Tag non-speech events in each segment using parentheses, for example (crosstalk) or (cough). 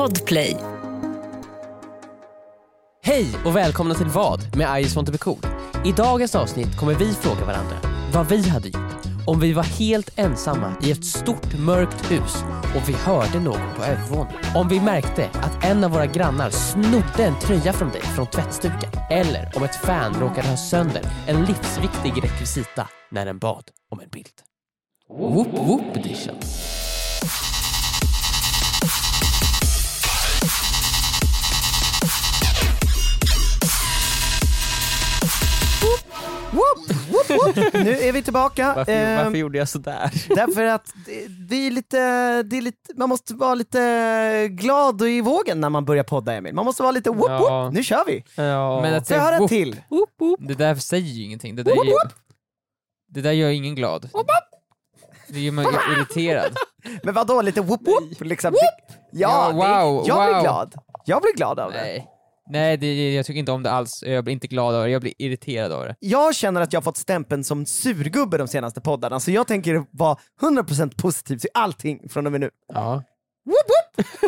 Podplay. Hej och välkomna till Vad med I just want to be cool. I dagens avsnitt kommer vi fråga varandra vad vi hade gjort om vi var helt ensamma i ett stort mörkt hus och vi hörde någon på övervåningen. Om vi märkte att en av våra grannar snodde en tröja från dig från tvättstugan. Eller om ett fan råkade ha sönder en livsviktig rekvisita när den bad om en bild. Whoop whoop edition. Whoop, whoop, whoop. Nu är vi tillbaka. Varför, Ehm, varför gjorde jag sådär? (laughs) Därför att det, det är lite, det är lite, man måste vara lite glad och i vågen när man börjar podda Emil. Man måste vara lite whoop, Ja. whoop. nu kör vi! Ja. Men att jag höra en whoop, till? Det där säger ju ingenting. Det där, Whoop, gör, det där gör ingen glad. Det gör mig irriterad. (laughs) Men vadå lite whoop whoop? Liksom. Ja, Ja, det- wow, jag blir wow. glad. Jag blir glad av det. Nej, Nej det, jag tycker inte om det alls. Jag blir inte glad av det, jag blir irriterad av det. Jag känner att jag har fått stämpeln som surgubbe de senaste poddarna, så jag tänker vara 100% positiv till allting från och med nu. Ja. (laughs)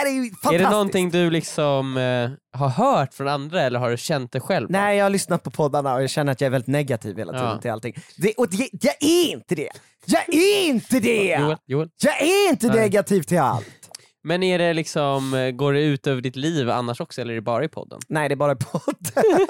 Är det är ju Är det fantastiskt. någonting du liksom eh, har hört från andra eller har du känt det själv? Nej, jag har lyssnat på poddarna och jag känner att jag är väldigt negativ hela tiden Ja. till allting. Det, och det, jag är inte det! Jag är inte det! Joel, Joel. Jag är inte Nej. negativ till allt! Men är det liksom, eh, går det ut över ditt liv annars också eller är det bara i podden? Nej, det är bara podden.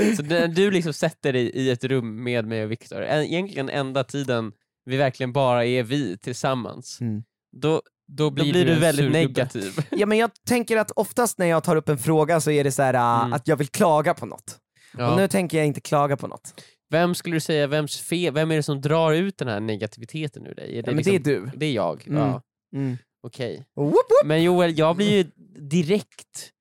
(laughs) Så när du liksom sätter dig i ett rum med mig och Viktor, en- egentligen enda tiden vi verkligen bara är vi tillsammans, Mm. då, Då då blir, blir du en väldigt surgubbe. negativ. (laughs) ja, men jag tänker att oftast när jag tar upp en fråga så är det så här, äh, Mm. att jag vill klaga på något. Ja. Och nu tänker jag inte klaga på något. Vem skulle du säga, vems fe, vem är det som drar ut den här negativiteten ur dig? Är Ja, men liksom, det är du. Det är jag? Mm. Ja, Mm. Okej. Men Joel, jag blir ju direkt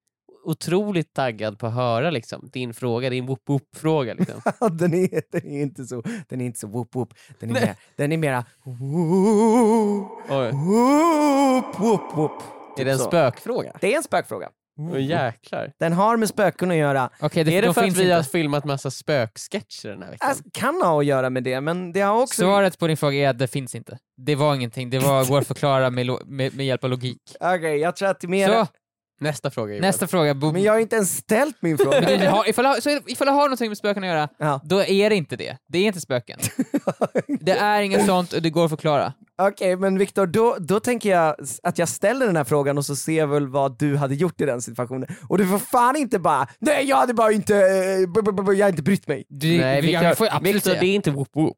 otroligt taggad på att höra liksom, din fråga, din whoop whoop fråga liksom. (laughs) den, är, den är inte så, den är inte så whoop whoop. Den är, mer, den är mera whoop, whoop, whoop, whoop. Är det en så. spökfråga? Det är en spökfråga. Åh jäklar. Den har med spöken att göra. Okej, det, är det de för att finns vi inte. har filmat massa spöksketcher den här veckan? Alltså, kan ha att göra med det, men det har också... Svaret på din fråga är att det finns inte. Det var ingenting, det var, går att förklara med, lo- med, med hjälp av logik. Okej, jag tror att det är mer... Så, Nästa fråga nästa fråga. Bo- Men jag har inte ens ställt min (laughs) Men fråga. du, har, ifall, har- så ifall du har någonting med spöken att göra, Ja. då är det inte det. Det är inte spöken. (laughs) Det är inget sånt och det går att förklara. Okej, men Viktor, då, då tänker jag att jag ställer den här frågan och så ser jag väl vad du hade gjort i den situationen. Och du får fan inte bara nej jag hade bara inte, eh, b- b- b- jag har inte brytt mig. Du, Nej, Viktor, absolut Viktor det är inte whoop whoop.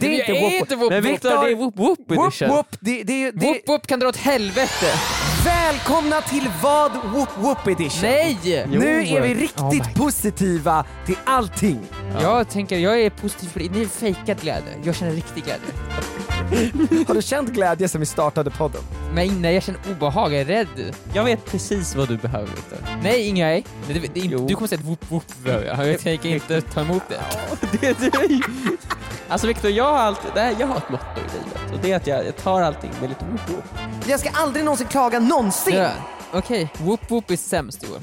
Det är inte är inte whoop Men. Viktor, det är whoop whoop whoop, edition. whoop. Det, det, det, Whoop whoop kan dra åt helvete! Välkomna till vad whoop whoop edition. Nej! Nu är vi Oh riktigt my- positiva till allting. Jag tänker, jag är positiv för det. Ni är fejkad glädje. Jag känner riktig glädje. Har du känt glädje sen vi startade podden? Men innan jag känner obehag, jag är rädd. Jag vet precis vad du behöver Viktor. Nej, inga nej. Det, det, du kommer säga ett whoop whoop behöver jag. Jag tänker (laughs) inte ta emot det. (laughs) det, det. Alltså Viktor, jag har alltid, det här, jag har ett motto i livet och det är att jag, jag tar allting med lite whoop whoop. Jag ska aldrig någonsin klaga någonsin. Ja. Okej, whoop whoop är sämst Joel.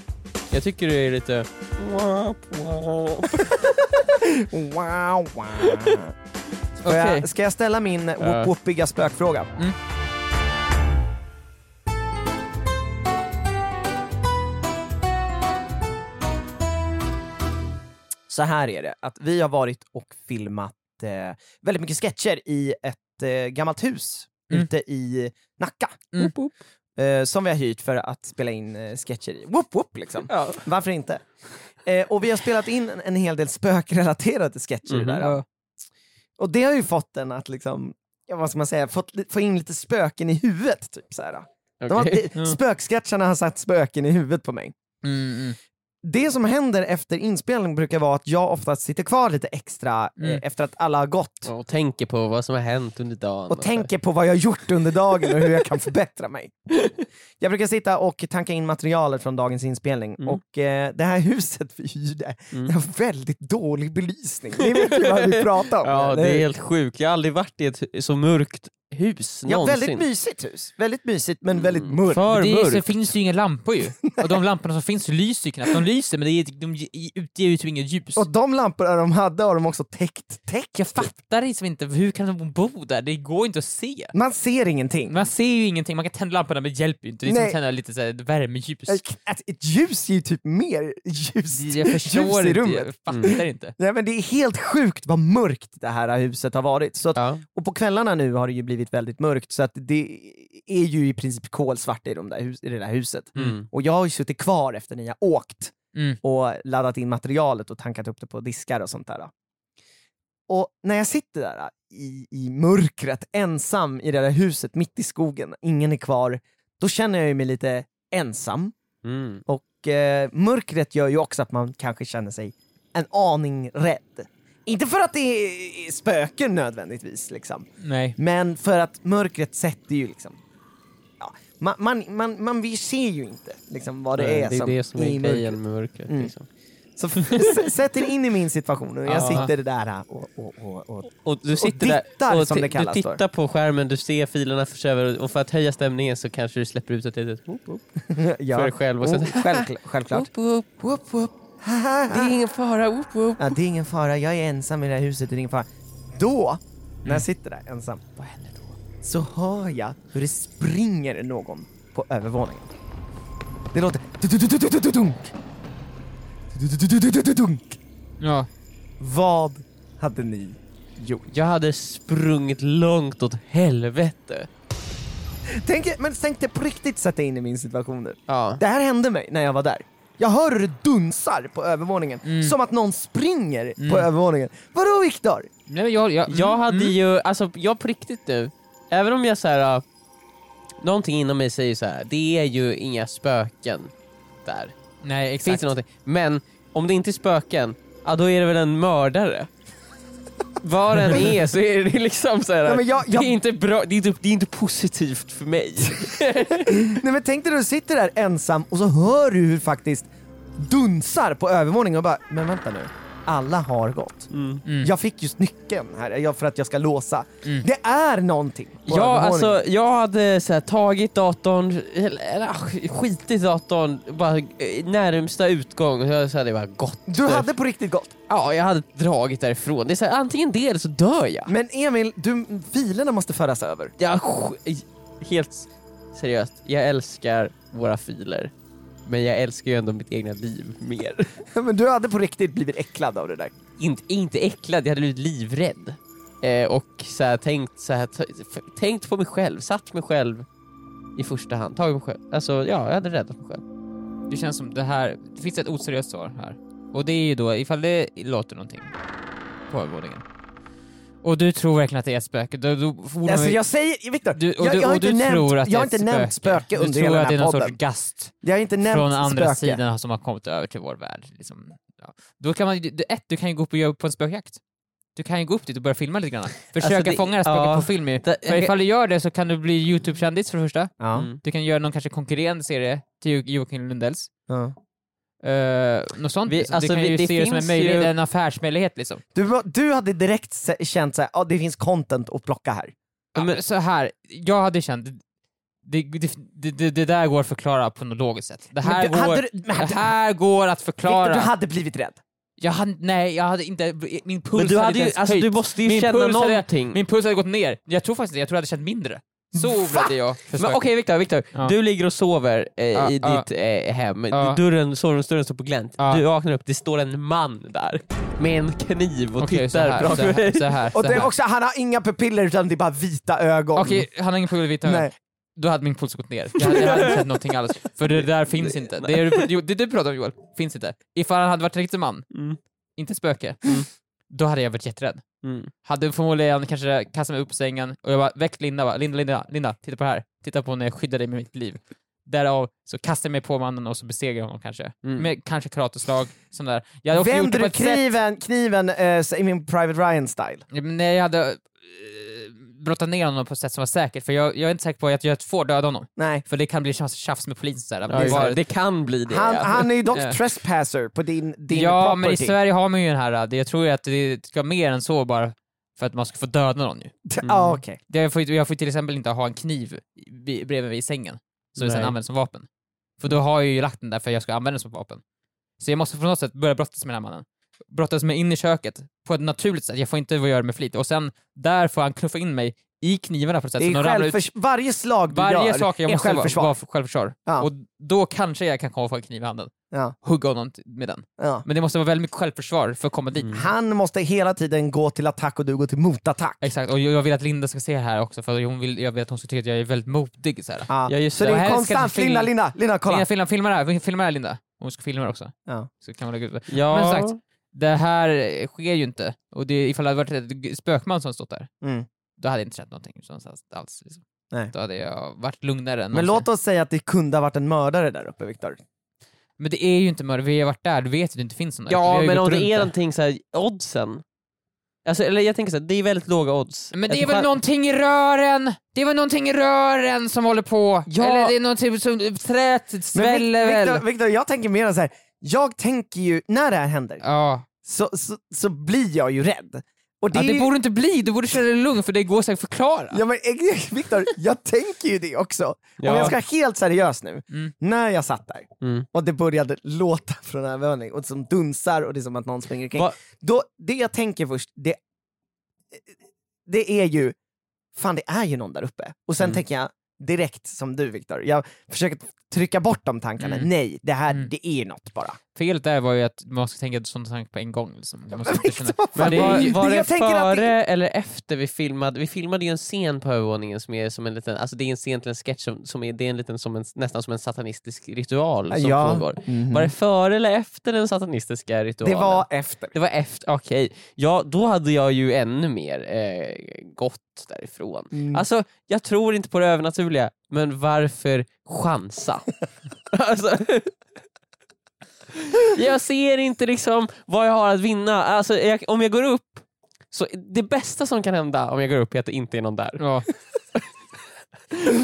Jag tycker det är lite... Wop, (laughs) wop. Wow, wow. Får Okej. jag, ska jag ställa min whoop whoopiga spökfråga? Mm. Så här är det, att vi har varit och filmat eh, väldigt mycket sketcher i ett eh, gammalt hus Mm. ute i Nacka. Mm. Eh, som vi har hyrt för att spela in eh, sketcher i. Whoop whoop liksom. Ja. Varför inte? Eh, och vi har spelat in en, en hel del spökrelaterade sketcher Mhm. där. Och det har ju fått en att liksom, ja, vad ska man säga, fått, få in lite spöken i huvudet. Typ, så här. De har, Spöksketcherna har satt spöken i huvudet på mig. Mm, mm. Det som händer efter inspelning brukar vara att jag oftast sitter kvar lite extra Mm. eh, efter att alla har gått Och tänker på vad som har hänt under dagen. och tänker på vad jag har gjort under dagen och hur jag kan (laughs) förbättra mig. Jag brukar sitta och tanka in materialet från dagens inspelning Mm. och eh, det här huset vi hyrde, Mm. det har väldigt dålig belysning. Ni vet ju vad vi pratar om. Ja, det är helt sjukt. Jag har aldrig varit i ett så mörkt hus Ja, någonsin. väldigt mysigt hus. Väldigt mysigt men väldigt mörkt. För det är, så mörkt. finns ju inga lampor ju. Och de lamporna som finns lyser ju knappt. De lyser men det är, de ge- utger ju typ inget ljus. Och de lamporna de hade har de också täckt. täckt. Jag fattar liksom inte, hur kan de bo där? Det går inte att se. Man ser ingenting. Man ser ju ingenting, man kan tända lamporna men det hjälper ju inte. Det är som att tända lite så här värmeljus. Ett, ett ljus ger ju typ mer ljus, Jag förstår ljus i inte, rummet. jag fattar inte. Nej, men det är helt sjukt vad mörkt det här huset har varit. Så att, Ja. Och på kvällarna nu har det ju blivit väldigt mörkt så att det är ju i princip kolsvart i, de där hus, i det där huset. Mm. Och jag har ju suttit kvar efter ni har åkt Mm. och laddat in materialet och tankat upp det på diskar och sånt där. Och när jag sitter där i, i mörkret ensam i det där huset mitt i skogen, ingen är kvar, då känner jag ju mig lite ensam. Mm. Och eh, mörkret gör ju också att man kanske känner sig en aning rädd. Inte för att det är spöken nödvändigtvis, liksom. Nej. men för att mörkret sätter ju liksom... Ja, man, man, man, man vi ser ju inte liksom, vad det Nej, är det är som det som är i grejen med mörkret. Mm. Liksom. Så sätt er in i min situation och jag Ja. sitter där och, och, och, och Och du sitter där tittar, och som det kallas du för. tittar på skärmen, du ser filerna förs över och för att höja stämningen så kanske du släpper ut ett litet whoop, whoop (laughs) ja. för dig själv. Och så, oh, självkl- självklart. whoop, whoop, whoop. Det är ingen fara, whoop, whoop. Ja, det är ingen fara, jag är ensam i det här huset, det är ingen fara. Då, när Mm. jag sitter där ensam, så hör jag hur det springer någon på övervåningen. Det låter. Du-du-du-du-du-du-dunk. Ja. Vad hade ni gjort? Jag hade sprungit långt åt helvete. Tänk, men tänk dig på riktigt sätta in i min situation nu. Ja. Det här hände mig när jag var där. Jag hör hur det dunsar på övervåningen, Mm. som att någon springer på Mm. övervåningen. Vadå Viktor? Nej, jag, jag, Jag hade mm. ju, alltså jag på riktigt nu, även om jag såhär, någonting inom mig säger så här: det är ju inga spöken där. Nej Finns exakt. det någonting? Men om det inte är spöken, ja då är det väl en mördare. Var den (laughs) är så är det liksom så här. Ja, jag- jag- det är inte bra, det är inte, det är inte positivt för mig. (laughs) Nej men tänk dig du sitter där ensam och så hör du hur faktiskt dunsar på övervåningen och bara, men vänta nu, alla har gått. Mm. Mm. Jag fick just nyckeln här för att jag ska låsa. Mm. Det är någonting Ja, alltså jag hade så här, tagit datorn, eller, ah, skitit i datorn, bara eh, närmsta utgång och så hade jag bara gått. Du hade på riktigt gått. Ja, jag hade dragit därifrån. Det är så här, antingen det eller så dör jag. Men Emil, du, filerna måste föras över. Sk- helt seriöst, jag älskar våra filer. Men jag älskar ju ändå mitt egna liv mer. Men du hade på riktigt blivit äcklad av det där. inte, inte äcklad, jag hade blivit livrädd. Eh, och så här, tänkt, så här, tänkt på mig själv, satt mig själv i första hand, tagit mig själv. Alltså ja, jag hade räddat mig själv. Det känns som det här, det finns ett oseriöst svar här. Och det är ju då ifall det låter någonting på övervåningen. Och du tror verkligen att det är ett spöke, borde man Alltså jag säger, Viktor, du, och jag, du, jag har inte du nämnt, tror att jag har inte nämnt spöke Du under tror hela att det den är här någon podden. sorts gast Jag har inte nämnt från andra spöke. sidan som har kommit över till vår värld. Liksom. Ja. Då kan man, du, ett, du kan ju gå upp och göra på en spökjakt. Du kan ju gå upp dit och börja filma lite grann. Försöka Alltså, det- fånga det här spöket ja. på film ju. Det- För ifall du gör det så kan du bli YouTube-kändis för det första. Ja. Mm. Du kan göra någon kanske konkurrerande serie till Jo- Joakim Lundells. Ja. Uh, något sånt. Vi- liksom. alltså, du kan vi- ju det se det som en, möjlighet, ju- en affärsmöjlighet liksom. Du, du hade direkt känt såhär, ja det finns content att plocka här. Ja, men- så här, jag hade känt, det, det, det, det, det där går att förklara på något logiskt sätt. Det här, du- hade går, du- det hade- här går att förklara. du hade blivit rädd. Jag hade, nej, jag hade inte, min puls Men du hade inte ju, alltså du måste ju Min känna puls hade- någonting. Min puls hade gått ner. Jag tror faktiskt jag tror jag hade känt mindre. Så är jag Men. Okej Viktor, Viktor. Ja. du ligger och sover eh, Ja, i ja. ditt eh, hem, dörren, sovrumsdörren står på glänt, du vaknar upp, det står en man där med en kniv och så tittar här, framför så dig. här, så här, Och så det är här. också, han har inga pupiller utan det är bara vita ögon. Okej, han har ingen puls vita ögon. Nej. Då hade min puls gått ner. Jag hade, jag hade inte sett någonting alls. För det där finns inte. Det, är, det du pratar om Joel, finns inte. Ifall han hade varit en riktig man, Mm. inte spöke, Mm. Då hade jag varit jätterädd. Mm. Hade förmodligen kanske kastat mig upp på sängen och jag bara väckt Linda bara, Linda, Linda, Linda, titta på det här. Titta på när jag skyddar dig med mitt liv. Därav så kastar jag mig på mannen och så besegrar jag honom kanske. Mm. Med kanske karateslag, sånt där. Jag Vänder du sätt... kniven, kniven så- i min Private Ryan-style? Nej, jag hade uh, brottat ner honom på ett sätt som var säkert, för jag, jag är inte säker på att jag får döda honom. Nej. För det kan bli tjafs, tjafs med polisen såhär. Ja, Var- det. kan bli det. Han, ja. han är ju dock Ja. trespasser på din, din ja, property. men i Sverige har man ju den här, det- jag tror ju att det ska mer än så bara för att man ska få döda någon ju. (laughs) Ja okej. Det- Jag får, jag får till exempel inte ha en kniv vid- bredvid mig i sängen, som sen Nej. används som vapen. För då har jag ju lagt den där för att jag ska använda den som vapen. Så jag måste på något sätt börja brottas med den här mannen. Brottas mig in i köket på ett naturligt sätt, jag får inte göra det med flit. Och sen där får han knuffa in mig i knivarna på ett sätt Det är ut. varje slag du Varje gör sak jag är måste vara, självförsvar. vara för självförsvar. Ja. Och då kanske jag kan komma och få en kniv i handen. Ja. Hugga honom med den. Ja. Men det måste vara väldigt mycket självförsvar för att komma dit. Mm. Han måste hela tiden gå till attack och du går till motattack. Exakt, och jag jag vill att Linda ska se det här också för hon vill, jag vet att hon ska tycka att jag är väldigt modig. Så här. Ja. Ja, just Så det. är konstant, film- Linda, Linda, Linda kolla! Linda, filma, filma det här, filma det här Linda. Hon ska filma det också. Ja. Så kan man lägga ut det. Ja. Men sagt, det här sker ju inte. Och det, ifall det hade varit ett spökman som stått där, Mm. då hade jag inte känt någonting alls. Liksom. Nej. Då hade jag varit lugnare än Men låt oss säga att det kunde ha varit en mördare där uppe Viktor. Men det är ju inte mörkt, vi har varit där, du vet att det inte finns någon Ja, men om det är där. någonting såhär, oddsen. Alltså, eller jag tänker såhär, det är väldigt låga odds. Men det är Jag väl någonting i rören! Det är väl någonting i rören som håller på. Ja. Eller det är någonting som, träet Men sväller väl. Victor, jag tänker mer så här. jag tänker ju, när det här händer, Ja. Så, så, så blir jag ju rädd. Och det ja, det ju- borde inte bli, du borde känna dig lugn för det går säkert att förklara. Ja men (laughs) Viktor, jag tänker ju det också. Om Ja. jag ska vara helt seriös nu, Mm. när jag satt där Mm. och det började låta från övervåningen och det som dunsar och det är som att någon springer omkring. Va- Då, det jag tänker först, det, det är ju, fan det är ju någon där uppe. Och sen Mm. tänker jag direkt som du Viktor, jag försöker trycka bort de tankarna. Mm. Nej, det här Mm. det är något bara. Felet där var ju att man ska tänka sådana tankar på en gång. Liksom. Man måste (laughs) inte känna... Vad fan, Men var, det- var det jag tänker att före det- eller efter vi filmade? Vi filmade ju en scen på övervåningen som är som en liten, alltså det är en scen till en sketch som, som är, det är en liten, som en, nästan som en satanistisk ritual som Ja. pågår. Mhm. Var det före eller efter den satanistiska ritualen? Det var efter. Det var efter, okej. Ja, då hade jag ju ännu mer eh, gått därifrån. Mm. Alltså, jag tror inte på det övernaturliga, men varför chansa? (laughs) alltså, jag ser inte liksom vad jag har att vinna. Alltså, jag, om jag går upp, så det bästa som kan hända om jag går upp är att det inte är någon där. Ja.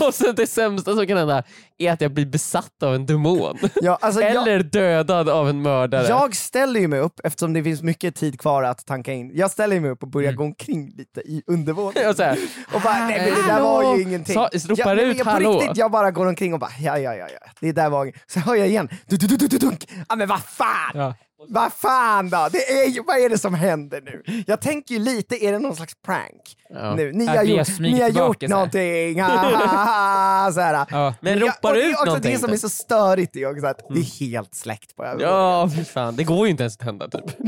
(laughs) Och sen det sämsta som kan hända är att jag blir besatt av en demon. (laughs) Ja, alltså, jag, Eller dödad av en mördare. jag ställer ju mig upp, eftersom det finns mycket tid kvar att tanka in, jag ställer mig upp och börjar Mm. gå omkring lite i undervåningen. Och så här, Och bara, nej men det där var ju ingenting. Sa- ropar jag, ut jag, på hallå. riktigt, jag bara går omkring och bara, ja ja ja, ja. det där var Så hör jag igen, du, du, du, du, du, dunk. Ja men vad fan! Ja. Vad fan då? Det är ju, vad är det som händer nu? Jag tänker ju lite, är det någon slags prank? Ja. Nu, ni har gjort, ni har gjort så här. någonting, så här. Ja. Men jag- ropar och det är ut också någonting Det som är så störigt är också att det är helt släckt på övervåningen. Ja, fy fan. Det går ju inte ens att tända typ. (laughs)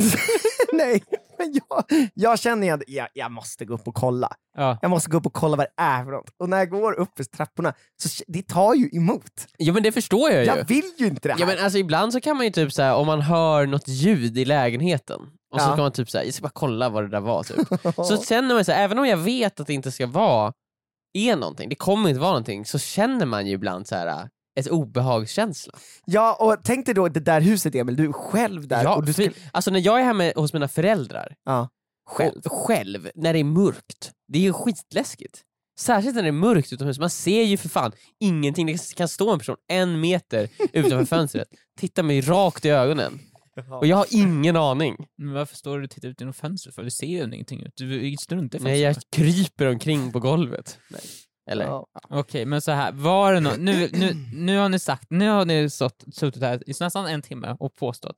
(laughs) Nej, men jag, jag känner ju att jag, jag måste gå upp och kolla. Ja. Jag måste gå upp och kolla vad det är för något. Och när jag går upp för trapporna, så det tar ju emot. Ja men det förstår jag ju. Jag vill ju inte det här. Ja men alltså ibland så kan man ju typ såhär, om man hör något ljud i lägenheten och så Ja. kan man typ säga jag ska bara kolla vad det där var typ. (laughs) så känner man så här, även om jag vet att det inte ska vara, är någonting, det kommer inte vara någonting, så känner man ju ibland så här ett obehagskänsla. Ja, och tänk dig då det där huset Emil, du är själv där. Ja, och du skulle... alltså när jag är hemma hos mina föräldrar, ja. själv, själv, när det är mörkt, det är ju skitläskigt. Särskilt när det är mörkt utomhus, man ser ju för fan ingenting, det kan stå en person en meter (laughs) utanför fönstret, titta mig rakt i ögonen. Och jag har ingen aning. Men varför står du och tittar ut genom fönstret för? Du ser ju ingenting ut. Du struntar i Nej, jag fönstret. kryper omkring på golvet. Nej. Eller? Ja. Okej, men så här, var det nu, nu, nu har ni sagt, nu har ni stått, suttit här i nästan en timme och påstått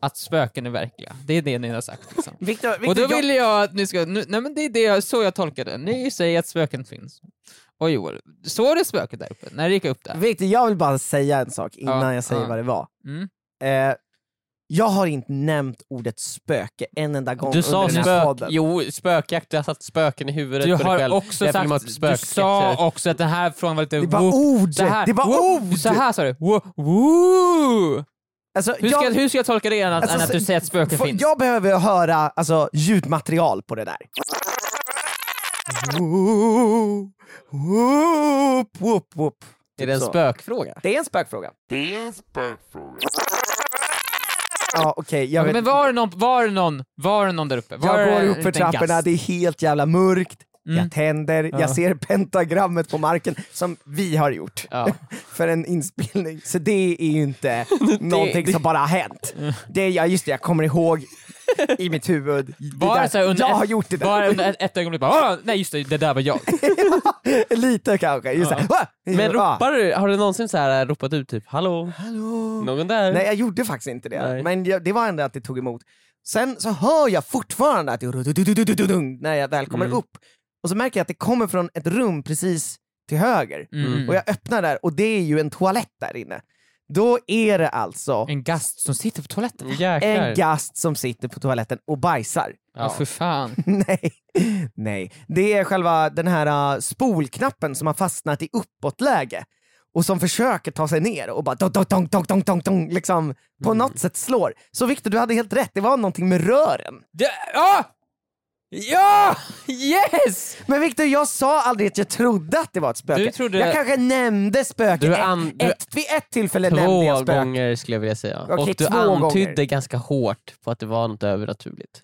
att spöken är verkliga. Det är det ni har sagt liksom. Victor, Victor, Och då vill jag att ni ska, nu, nej men det är det, så jag tolkar det. Ni säger att spöken finns. Och Joel, såg du spöket där uppe, när det gick upp där? Victor, jag vill bara säga en sak innan Ja, jag säger ja. vad det var. Mm. Eh, jag har inte nämnt ordet spöke en enda gång Du sa under den här spök, podden. jo spökjakt, du har satt spöken i huvudet Du på dig har själv. också sagt, filmat du spöksketcher. sa också att den här frågan var lite Det var whoop. ord! Så här, det var whoop, ord! Så här sa du, whoop, woo. Alltså, Hur, ska, jag, hur ska jag tolka det än att, Alltså, än att du säger att spöken finns? jag behöver höra alltså, ljudmaterial på det där. Whoop, whoop, whoop, whoop. Är det en Så. spökfråga? Det är en spökfråga. Det är en spökfråga. Ja, okej. jag, Ja, vet- men var det någon, var det någon, var det någon där uppe? Var jag går upp för trapporna, det är helt jävla mörkt. Mm. Jag tänder, Ja. jag ser pentagrammet på marken som vi har gjort Ja. (laughs) för en inspelning. Så det är ju inte (laughs) någonting det- som bara har hänt. Det, ja, just det, jag kommer ihåg i mitt huvud. Det Bara där- så här under jag ett- har gjort det där. Bara under ett, ett ögonblick bara, "Åh, nej just det, det där var jag. (laughs) Lite kanske. Just Ja. det. Men ropar du, har du någonsin så här ropat ut typ hallå, Hallå? någon där? Nej jag gjorde faktiskt inte det, Nej. men jag, det var ändå att det tog emot. Sen så hör jag fortfarande att det när jag väl kommer Mm. upp. Och så märker jag att det kommer från ett rum precis till höger. Mm. Och jag öppnar där och det är ju en toalett där inne. Då är det alltså En gast som sitter på toaletten. Jäklar. en gast som sitter på toaletten och bajsar. Ja, för fan. (laughs) Nej, nej. Det är själva den här uh, spolknappen som har fastnat i uppåtläge och som försöker ta sig ner och bara dong, dong, dong, dong, dong, dong, dong, liksom på Mm. något sätt slår. Så Viktor, du hade helt rätt, det var någonting med rören. Det, ja! Ja! Yes! Men Viktor, jag sa aldrig att jag trodde att det var ett spöke. Du trodde- Jag kanske nämnde spöke, Du ett, an- du- ett, vid ett tillfälle nämnde jag Två gånger skulle jag vilja säga. Okej, och du två antydde gånger. ganska hårt på att det var något övernaturligt.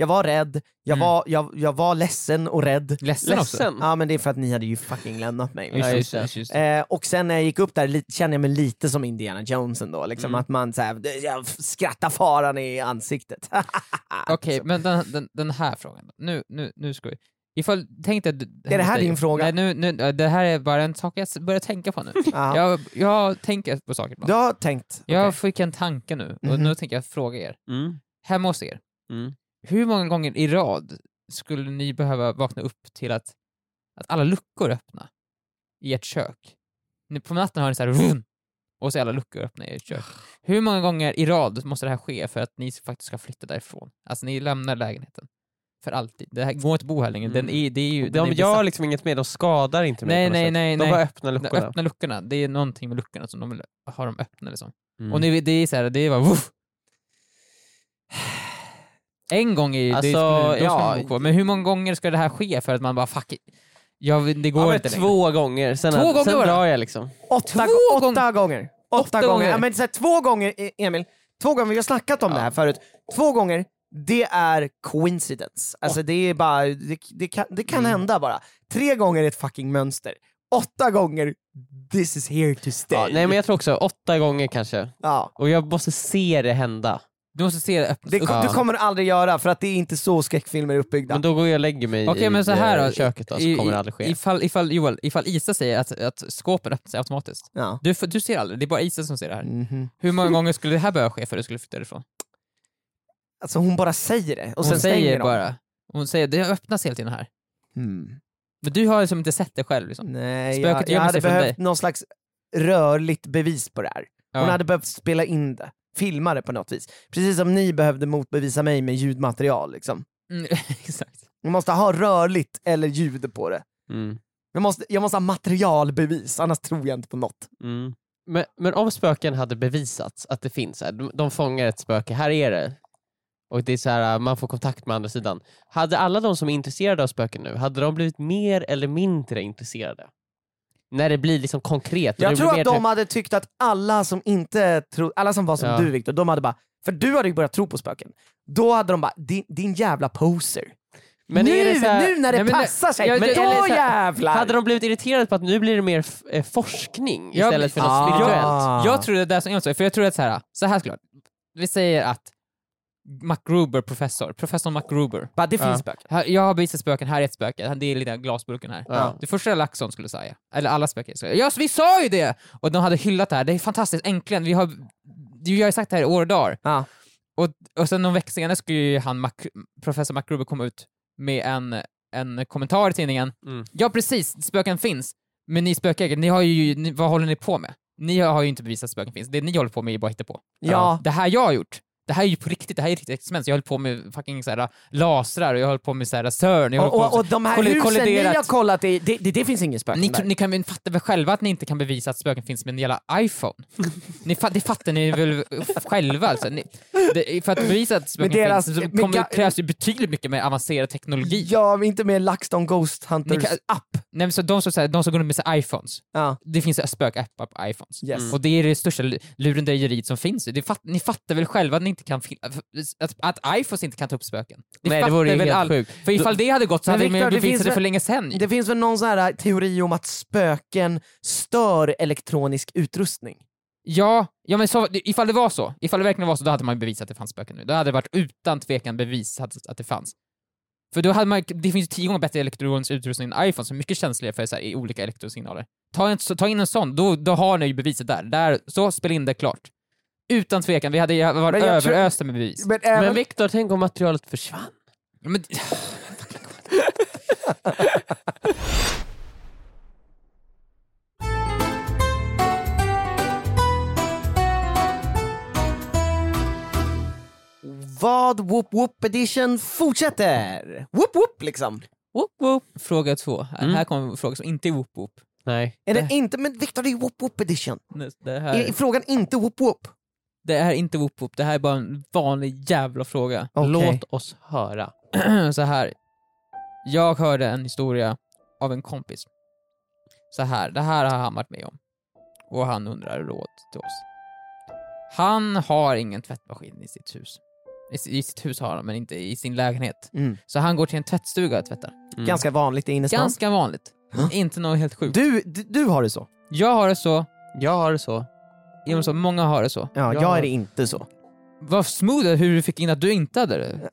Jag var rädd, jag, Mm. var, jag, jag var ledsen och rädd. Ledsen också. Ledsen? Ja men det är för att ni hade ju fucking lämnat mig. Ja, Liksom. just det. just, det. Eh, och sen när jag gick upp där kände jag mig lite som Indiana Jones ändå, liksom Mm. att man jag skrattar faran i ansiktet. (laughs) Okej, men den, den, den här frågan. Nu, nu, nu ska vi... Ifall, tänk dig... Är det här din fråga? Nej, nu, nu, det här är bara en sak jag börjar tänka på nu. (laughs) Ja. jag, jag tänker på saker ibland. Du har tänkt? Jag okej. fick en tanke nu, och Mhm. nu tänker jag fråga er. Mm. Hemma hos er, Mm. Hur många gånger i rad skulle ni behöva vakna upp till att, att alla luckor är öppna i ert kök? På natten har ni så här och så är alla luckor öppna i ert kök. (sighs) Hur många gånger i rad måste det här ske för att ni faktiskt ska flytta därifrån? Alltså ni lämnar lägenheten. För alltid. Det här går inte att bo här längre. Den Mm. är, det är ju, De är gör besatt. liksom inget med, de skadar inte mig Nej, på något nej, sätt. nej, De nej. bara öppnar De luckorna. öppna luckorna, det är någonting med luckorna som de vill ha dem öppna liksom. Mm. Och ni, det är så här, det är bara woof. En gång ju, Alltså, det då ska ja. kvar. men hur många gånger ska det här ske för att man bara fuck it. Jag, det går ja, inte längre. två gånger, sen, Två gånger sen drar jag liksom. Åtta, Två åtta gånger. gånger. Åtta, Åtta gånger. gånger. Ja, men så här, två gånger, E- Emil, två gånger, vi har snackat om Ja. det här förut. Två gånger, det är coincidence. Alltså det är bara, det, det kan, det kan Mm. hända bara. Tre gånger är ett fucking mönster. Åtta gånger, this is here to stay. Ja, nej men jag tror också åtta gånger kanske. Ja. Och jag måste se det hända. Du måste se det öppnas Det, upp. du kommer aldrig göra för att det är inte så skräckfilmer är uppbyggda. Men då går jag och lägger mig Okej i men så här eh, då, köket då, så I- kommer det aldrig ske. Ifall, ifall, Joel, ifall Isa säger att, att skåpen öppnar sig automatiskt. ja. Du, du ser aldrig, det är bara Isa som ser det här. Mhm. Hur många gånger skulle det här behöva ske för att du skulle flytta därifrån? Alltså hon bara säger det och Hon sen säger stänger de. bara, hon säger det öppnas hela tiden här. Hmm. Men du har liksom inte sett det själv liksom. Nej, Spöket jag, jag hade behövt dig. någon slags rörligt bevis på det här. Hon Ja. hade behövt spela in det, filma det på något vis. Precis som ni behövde motbevisa mig med ljudmaterial. Liksom. Mm, (laughs) exakt. Jag måste ha rörligt eller ljud på det. Mm. Jag måste, jag måste ha materialbevis, annars tror jag inte på något. Mm. Men, men om spöken hade bevisats att det finns, här, de, de fångar ett spöke, här är det. Och det är så här, man får kontakt med andra sidan. Hade alla de som är intresserade av spöken nu, hade de blivit mer eller mindre intresserade? När det blir liksom konkret. Jag tror att de hade tyckt att alla som inte tro, alla som var som Ja. du Viktor, de hade bara, för du hade ju börjat tro på spöken. Då hade de bara, din, din jävla poser. Men nu, är det så här- nu när det Nej, men passar sig, men det- då här- jävlar! Hade de blivit irriterade på att nu blir det mer eh, forskning istället för men- något Ah. spirituellt? Jag tror det är det som är så, för jag tror att så här, så här skulle jag- vi säger att MacGruber, professor, professor MacGruber, bara, det finns Ja. spöken. här, jag har bevisat spöken, här är ett spöke, det är lilla glasburken här. Ja. Det första Laxon skulle säga, eller alla spöken skulle säga, ja vi sa ju det! Och de hade hyllat det här, det är fantastiskt, äntligen, vi har, vi har ju sagt det här i år och dagar. Ja. Och, och sen någon vecka senare skulle ju han, Mac, professor MacGruber komma ut med en, en kommentar i tidningen. Mm. Ja precis, spöken finns, men ni spökägare, ni har ju, ni, vad håller ni på med? Ni har ju inte bevisat att spöken finns, det ni håller på med är bara hitta på. Ja. Det här jag har gjort, det här är ju på riktigt, det här är riktigt experiment. Jag höll på med fucking såhär, lasrar, och jag höll på med såhär, CERN, jag höll Och, på och, och de här husen ni kolliderat. har kollat i, det, det, det finns ingen spöken Ni, där. ni kan väl fatta väl själva att ni inte kan bevisa att spöken finns med en jävla iPhone? (laughs) ni, det fattar ni väl själva alltså? Ni, det, för att bevisa att spöken deras- finns så kommer, krävs ju betydligt mycket mer avancerad teknologi. Ja, men inte med LaxTon Ghost Hunters Ni kan- app. Nej, men så de, som, så här, de som går runt med sina iPhones, Ja. det finns spökappar på iPhones. Yes. Och det är det största lu- lurendrejeriet som finns. Det fatt, ni fattar väl själva att, ni inte kan, fil- att, att iPhones inte kan ta upp spöken? Ni Nej, det vore helt sjukt. För ifall det hade gått så hade Victor, vi det finns det för länge sedan. Det finns väl någon sån här teori om att spöken stör elektronisk utrustning? Ja, ja men så, ifall det var så, ifall det verkligen var så, då hade man ju bevisat att det fanns spöken nu. Då hade det varit utan tvekan bevisat att det fanns. För då hade man, det finns ju tio gånger bättre elektronisk utrustning än iPhone som är mycket känsligare för så här, olika elektrosignaler. Ta, en, så- ta in en sån, då, då har ni ju beviset där. där. Så, spela in det klart. Utan tvekan, vi hade varit jag överösta med bevis. Men även, Men Viktor, tänk om materialet försvann? Men, vad Whoop Whoop edition fortsätter! Whoop Whoop liksom. Whoop, whoop. fråga två. Här, Mm. här kommer en fråga som inte är whoop whoop. Nej. Är det Nej. inte, men Viktor det är Whoop Whoop edition. Det Är, här, är frågan inte Whoop Whoop? Det här är inte whoop whoop, det här är bara en vanlig jävla fråga. Okej. Låt oss höra. (clears throat) så här. Jag hörde en historia av en kompis. Så här, det här har han varit med om. Och han undrar råd till oss. Han har ingen tvättmaskin i sitt hus. I, I sitt hus har han, men inte i sin lägenhet. Mm. Så han går till en tvättstuga och tvättar. Mm. Ganska vanligt i innerstan. Ganska vanligt. Inte något helt sjukt. Du, du, du har det så? Jag har det så, Jag har det så. Jonas, så många har det så. Ja, jag, Jag- är det inte så. Vad smooth hur du fick in att du inte hade det.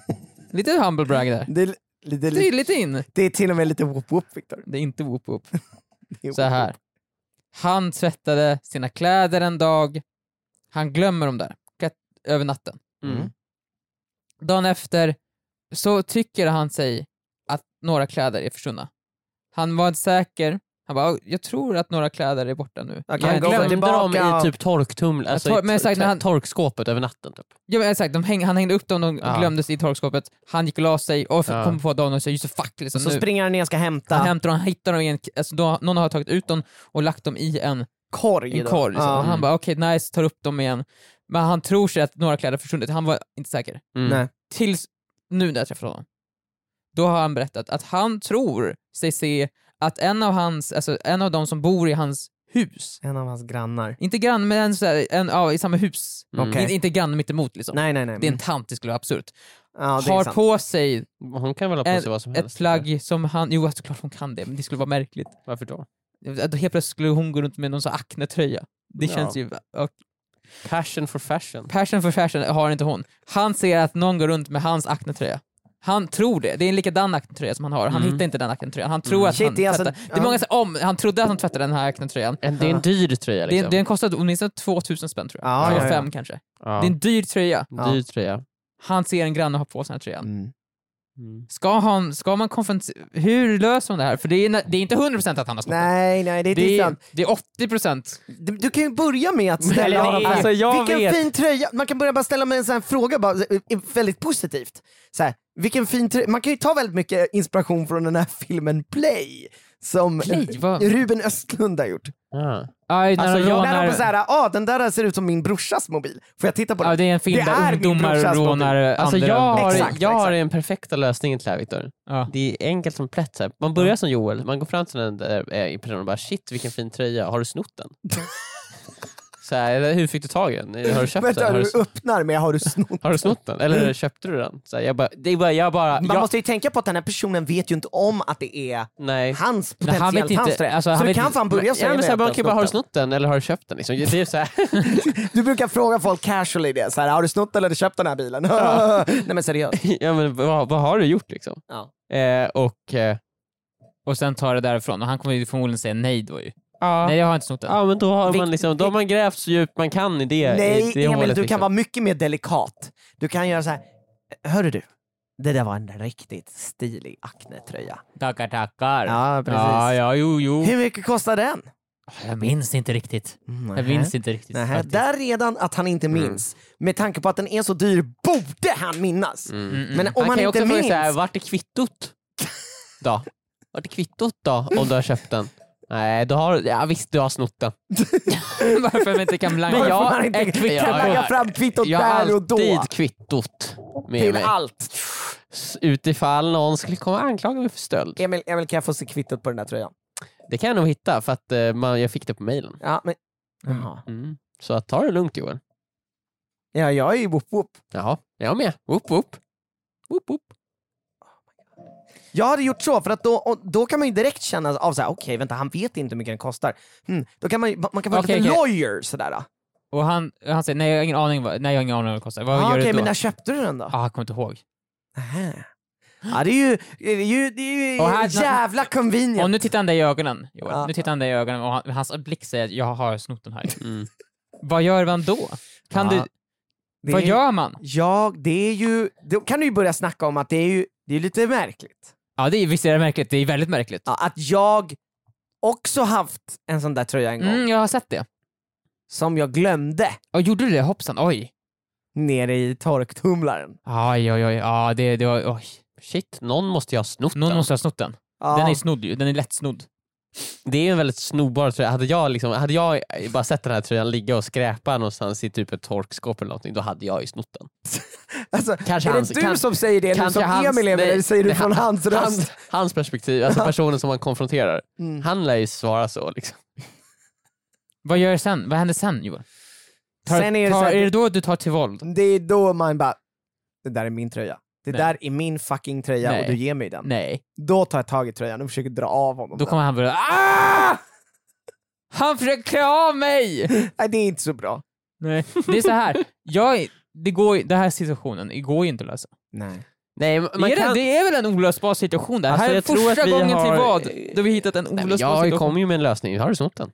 (laughs) Lite humble brag där. Det är, lite, Det är lite in. det är till och med lite Whoop Whoop Viktor. Det är inte whoop whoop. (laughs) Så här. Han tvättade sina kläder en dag, han glömmer dem där, över natten. Mm. Dagen efter så tycker han sig att några kläder är försvunna. Han var inte säker, han bara jag tror att några kläder är borta nu. Jag Jag glömde- dem i typ torktuml, alltså tor- i men exakt, han- torkskåpet över natten typ. Ja, men exakt, de häng, han hängde upp dem, de Ja. glömdes i torkskåpet, han gick och la sig och Ja. kom på dagen och sa just fuck liksom, Så nu. springer han ner och ska hämta Han hämtar dem, han hittar dem i en, alltså då, någon har tagit ut dem och lagt dem i en korg. en korg. Liksom. Ja. Och Han bara okej, nice, tar upp dem igen. Men han tror sig att några kläder försvunnit, han var inte säker. Mm. Nej. Tills nu när jag träffade honom. Då har han berättat att han tror sig se att en av hans, alltså en av de som bor i hans hus, En av hans grannar. inte grann men så här, en, ja, i samma hus, Mm. Okej. inte, inte grann mittemot liksom. Nej, nej, nej. Det är en tant, det skulle vara absurt. ja, det är har sant. på sig Hon kan väl ha på sig vad som ett helst? plagg som han, jo såklart hon kan det, men det skulle vara märkligt. Varför då? Att Helt plötsligt skulle hon gå runt med någon sån Acne-tröja. Det Ja. känns ju... Och Passion for fashion. passion for fashion har inte hon. Han ser att någon går runt med hans Acne-tröja. Han tror det. Det är en likadan Acne-tröja som han har. Han Mm. hittar inte den Acne-tröjan. Han tror Mm. att Shit, han alltså- tvättar. Det är många som om, han trodde att han tvättade den här. En, det är en dyr tröja Det, liksom. den kostade åtminstone 2000 spänn tror jag. Ja, Eller ja, ja. kanske. ja. Det är en dyr tröja. Ja. dyr tröja. Han ser en granne ha på sig den här tröjan. Mm. Mm. Ska, han, ska man konfrontera... Hur löser man det här? För det är, det är inte 100% att han har snott. Nej, nej, det är Det sant. det är 80%. Du, du kan ju börja med att ställa nej, alltså, Vilken vet. fin tröja! Man kan börja bara ställa med en sån här fråga, bara, eh, väldigt positivt. Så här, vilken fin tröja. Man kan ju ta väldigt mycket inspiration från den här filmen Play, som Play? Vad? Ruben Östlund har gjort. Ja. Aj, när Alltså, de jag- När rånar... de såhär, ah, den där ser ut som min brorsas mobil. Får jag titta på den? Ja, det är en film Det är där min ungdomar brorsas rånar. Alltså andra. jag har, Exakt, jag har exakt. den perfekta lösningen till det här Viktor. Ja. Det är enkelt som plätt. så här. Man börjar som Joel, man går fram till den där eh, i personen och bara shit vilken fin tröja, har du snott den? (laughs) så här, hur fick du tag i den? Har du köpt den? Vänta, Har du, du öppnar med har du snott? (laughs) har du snott den? Eller köpte du den? Så här, jag bara, det är bara, jag bara, Man jag, måste ju tänka på att den här personen vet ju inte om att det är nej. hans han vet potentiellt inte- hans tröja. alltså, så han du vet kan inte- fan börja ja, säga men så här, du bara, har du snott den eller har du köpt den? Liksom. Det är så här, den. (laughs) Du brukar fråga folk casually det, så här, har du snott eller köpt den här bilen? (laughs) Nej men seriöst. ja, men vad, vad har du gjort liksom? Ja. Eh, och eh, Och sen tar det därifrån och han kommer ju förmodligen säga nej då ju. Ja, Nej jag har inte snott den. ja, men då har, man liksom, då har man grävt så djupt man kan i det, Nej i det Emil, hålet. du liksom. kan vara mycket mer delikat. Du kan göra så här. hörru du, det där var en riktigt stilig Acne-tröja. Tackar tackar. Ja, precis. Ja, ja, jo, jo. Hur mycket kostar den? Jag minns inte riktigt. Mm, Jag minns inte riktigt. Nähä, där redan att han inte minns. Med tanke på att den är så dyr borde han minnas. Mm. Mm, mm. Men om han kan ju inte också fråga minns... så här, vart är kvittot? (laughs) då? Vart är kvittot då, om du har köpt den? Nej, då har, ja, visst du har snott den. (laughs) Varför man inte kan blanka? Men jag man inte kvitt- kan jag- lägga fram kvittot Jag har där och då. alltid kvittot med Till mig. allt. Utifall någon skulle komma och anklaga mig för stöld. Emil, Emil, kan jag få se kvittot på den där tröjan? Det kan jag nog hitta för att eh, man, jag fick det på mailen. Ja, men... Mm. Jaha. Mm. Så ta det lugnt Joel. Ja, jag är ju whoop whoop. Jaha, jag med. Whoop whoop. Jag hade gjort så, för att då, och, då kan man ju direkt känna av såhär, okej vänta han vet inte hur mycket den kostar. Hmm, då kan man, man kan vara Okej, lite okej. lawyer sådär. Och han, han säger nej jag har ingen aning vad, nej, jag har ingen aning vad det kostar. Vad Ah, gör okej, du då? men när köpte du den då? ah, jag kommer inte ihåg. Nähä. Ja det är ju, det är ju, det är ju Och här- jävla convenient. Och nu tittar han dig i ögonen, Joel. Ja. Nu tittar han dig i ögonen och han, hans blick säger att jag har snott den här. Mm. vad gör man då? Kan Ja, du, det vad är- gör man? Ja, det är ju, då kan du ju börja snacka om att det är ju det är lite märkligt. Ja, det är, visst är det märkligt. Det är väldigt märkligt. Ja, att jag också haft en sån där tröja en gång, Mm, jag har sett det. som jag glömde Och gjorde du det? Hoppsan, oj. nere i torktumlaren. Oj, oj, oj. Ja, det, det var, oj. Shit, någon måste ju ha snott Någon den. måste ha snott den. Ja. Den är snodd ju. Den är lätt snodd. Det är en väldigt snobbar tröja. Hade jag, liksom, hade jag bara sett den här tröjan ligga och skräpa någonstans i typ ett torkskåp eller någonting, då hade jag ju snott den. (laughs) Alltså, Kanske är hans- det du kan- som säger det kanske som hans- Emil nej, eller säger du nej, från hans röst? Hans, hans perspektiv, alltså personen som man konfronterar. Mm. Han lär ju svara så liksom. Vad gör du sen? Vad händer sen Joel? Tar, Sen är det tar, så här- är det då du tar till våld? Det är då man bara, det där är min tröja. Det Nej. där är min fucking tröja Nej. och du ger mig den. Nej. Då tar jag tag i tröjan och försöker dra av honom. Då den. kommer han börja ah! Han försöker klä av mig! (laughs) Nej, det är inte så bra. Nej. Det är så här. Jag, det går, den här situationen det går ju inte att lösa. Nej. Nej, man är kan... det, det är väl en olösbar situation där? Alltså, här är jag tror första att vi gången har- till vad? Då vi hittat en Nej, men olösbar jag situation. kommer ju med en lösning, har du snott den?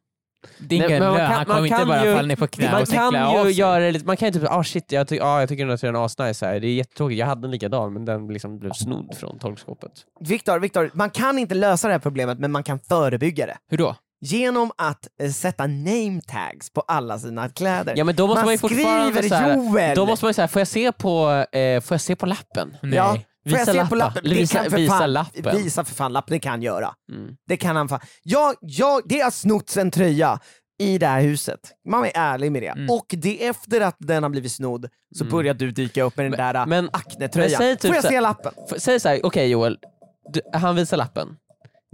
Det är ingen lön, han kommer inte bara ju- falla ner på knä Man och kan klä av ju sig. göra det lite, man kan ju typ, ah shit, jag, ty- ah, jag tycker den här tröjan är asnice här. det är jättetråkigt, jag hade en likadan men den liksom blev snodd från torkskåpet. Viktor, Viktor, man kan inte lösa det här problemet men man kan förebygga det. Hur då? Genom att eh, sätta name tags på alla sina kläder. Ja men då måste man, man ju skriver så här, Joel! Då måste man ju säga, får jag se på, eh, får jag se på lappen? Nej. Ja, får jag Visa se lapp på då. lappen? Det visa- kan för visa fan, lappen. Visa för fan lappen, det kan han göra. Mm. Det kan han fan. Jag, jag, det har snotts en tröja i det här huset. Man är ärlig med det. Mm. Och det är efter att den har blivit snodd så Mm. börjar du dyka upp med den där men- men, men Acne-tröjan. säg typ Får jag så- se lappen? Säg såhär, okej Joel, du, han visar lappen.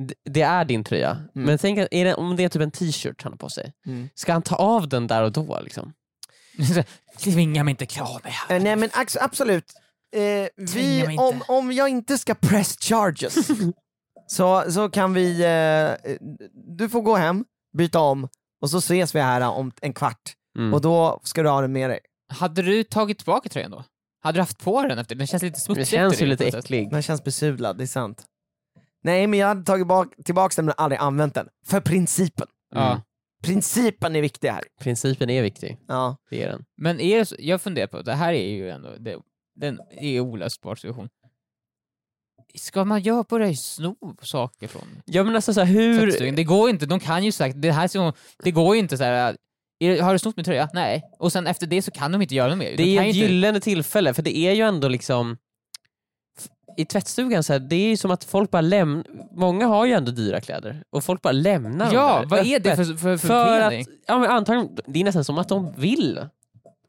D- Det är din tröja, men tänk det, om det är typ en t-shirt han har på sig, Mm. ska han ta av den där och då? Liksom? (laughs) Tvinga mig inte klä av mig här. Eh, nej men absolut. Eh, vi, om, om jag inte ska press charges (laughs) så, så kan vi, eh, du får gå hem, byta om och så ses vi här om en kvart Mm. och då ska du ha den med dig. Hade du tagit tillbaka tröjan då? Hade du haft på den efter? Den känns lite smutsig. det känns ju det lite äcklig. Den känns besudlad, det är sant. Nej men jag hade tagit bak, tillbaka den men aldrig använt den. För principen. Mm. Ja. Principen är viktig här. Principen är viktig, Ja. det är den. Men är det så, jag funderar på, det här är ju ändå, det, den är olösbar situation. Ska man göra på det sno saker från Ja men alltså så här, hur... Det går inte, de kan ju sagt, det här det går ju inte så här. Är, har du snott min tröja? Nej. Och sen efter det så kan de inte göra något mer. Det de är ett inte, gyllene tillfälle, för det är ju ändå liksom i tvättstugan, så här, det är ju som att folk bara lämnar, många har ju ändå dyra kläder, och folk bara lämnar dem Ja, där vad är det för, för, för, För att, ja men antagligen, det är nästan som att de vill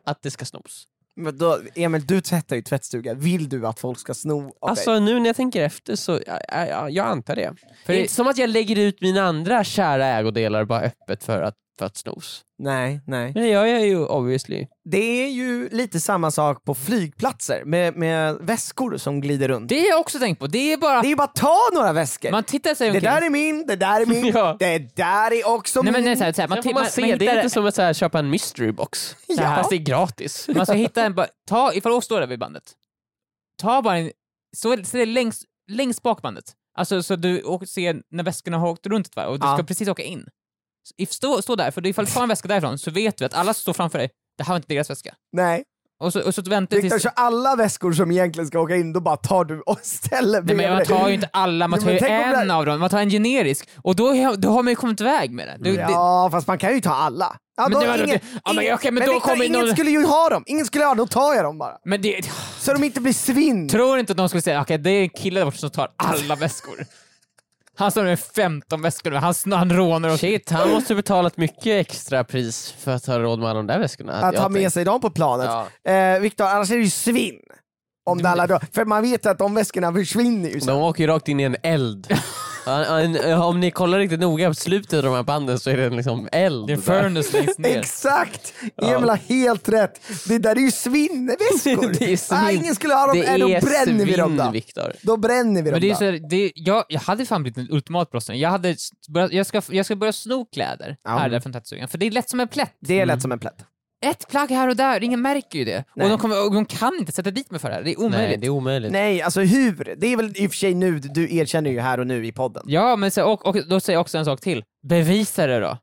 att det ska snos. Men då, Emil, du tvättar ju tvättstuga. Vill du att folk ska sno av dig? Alltså nu när jag tänker efter så, ja, ja, ja, jag antar det. För det är inte som att jag lägger ut mina andra kära ägodelar bara öppet för att, för att snos. Nej, nej. Men det gör jag ju obviously. Det är ju lite samma sak på flygplatser med, med väskor som glider runt. Det har jag också tänkt på, det är bara, Det är ju bara att ta några väskor. man tittar sig det omkring. där är min, det där är (laughs) min, Ja. det där är också Nej min. men nej, så här, så här, man, Sen får ti- man, man, se, man, det är hittar, lite som att så här, köpa en mystery box. (laughs) Ja. Fast det är gratis. man ska hitta en, ta, ifall du står där vid bandet, ta bara en, så, så det är längst, längst bak bandet. Alltså så du ser när väskorna har åkt runt ett varv och du Ja. ska precis åka in. If- Stå, stå där, för ifall du tar en väska därifrån så vet du att alla som står framför dig, det här var inte deras väska. Nej. Och så, och så väntar du Viktor, tills... så alla väskor som egentligen ska åka in, då bara tar du och ställer Nej, men man tar ju inte alla, man tar ju men en det- av dem, man tar en generisk. Och då, då har man ju kommit iväg med det. Du, det Ja, fast man kan ju ta alla. Ja, Men det var- ingen, ja, men ingen- okej, men då Viktor, kommer ingen någon- skulle ju ha dem. Ingen skulle ha dem, då tar jag dem bara. men det, Så de inte blir svinn. tror inte att de skulle säga okej det är en kille där borta som tar alla väskor. Han står med 15 väskor nu, han, han rånar och... Shit, han måste betala ett mycket extra pris för att ha råd med alla de där väskorna. Att ha med tänkt. sig dem på planet. Ja. Eh, Viktor, annars är det ju svinn. Om det alla drar. För man vet att de väskorna försvinner ju sen. De åker ju rakt in i en eld. (laughs) Ja, Om ni kollar riktigt noga på slutet av de här banden så är det liksom eld. Det är furnace längst ner. Exakt! Emil har helt rätt. Det där är ju svinneväskor. (laughs) Det är svinn. Ah, ingen skulle ha dem, Det Nej, då bränner vi dem svinn, då. Viktor. Då bränner vi dem Men det är så, här, det, jag, jag hade fan blivit en ultimat brottsling. Jag, hade s- börjat, jag, ska, jag ska börja sno kläder Ja. här där från tatueringen, för det är lätt som en plätt. Det är lätt som en plätt. Ett plagg här och där, ingen märker ju det. Nej. Och de, kommer, och de kan inte sätta dit mig för det här, det är omöjligt. Nej, det är omöjligt. Nej, alltså hur? Det är väl i och för sig nu, du erkänner ju här och nu i podden. Ja, men så, och, och då säger jag också en sak till. Bevisa det då.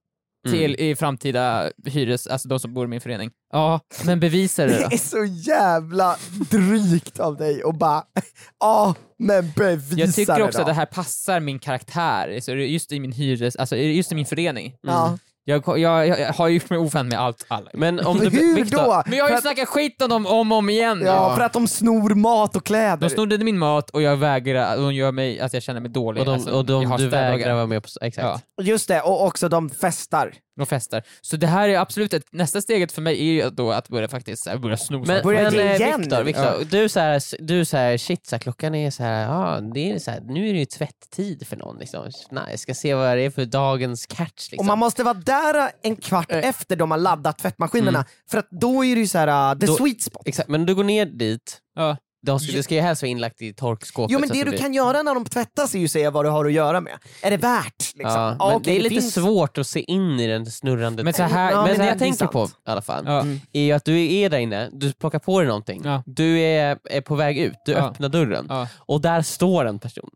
Mm. Till i framtida hyres, alltså de som bor i min förening. Ja, men bevisa det Det då. (laughs) är så jävla drygt av dig och bara, (laughs) ja men bevisa Jag tycker också det att då. det här passar min karaktär, så just i min hyres, alltså just i min förening. Ja. Jag, jag, jag har gjort mig ovän med allt alla. Men om Hur du, Viktor, då? Men jag har För ju att- snackat skit om dem om och om igen. Ja, för att de snor mat och kläder. De snodde min mat och jag vägrar, de gör mig att jag känner mig dålig. och, de, alltså, och de, har du vägrar vara med på... Exakt. Ja, Just det, och också de festar. De festar. Så det här är absolut ett, nästa steget för mig är ju då att börja faktiskt så här, börja sno Men. Börja men eh, igen Viktor. Viktor Ja. du så här, du så här, shit, så här, klockan är så här, ja, det är så här, nu är det ju tvätttid för någon. Liksom. Nej, jag ska se vad det är för dagens catch. Liksom. Och man måste vara där en kvart Eh. efter de har laddat tvättmaskinerna, för att då är det ju så här uh, the Då- sweet spot. Exakt, men du går ner dit, Ja. De ska, det ska ju helst vara inlagt i torkskåpet. Jo men det att du blir- kan göra när de tvättas är ju säga vad du har att göra med. Är det värt? Liksom? Ja, Ja, men okej, det är lite finns- svårt att se in i den snurrande Men så här- Ja, men, men det det jag är tänker sant. på i alla fall, Ja. Mm. är ju att du är där inne, du plockar på dig någonting, Ja. du är, är på väg ut, du Ja. öppnar dörren Ja. och där står en person.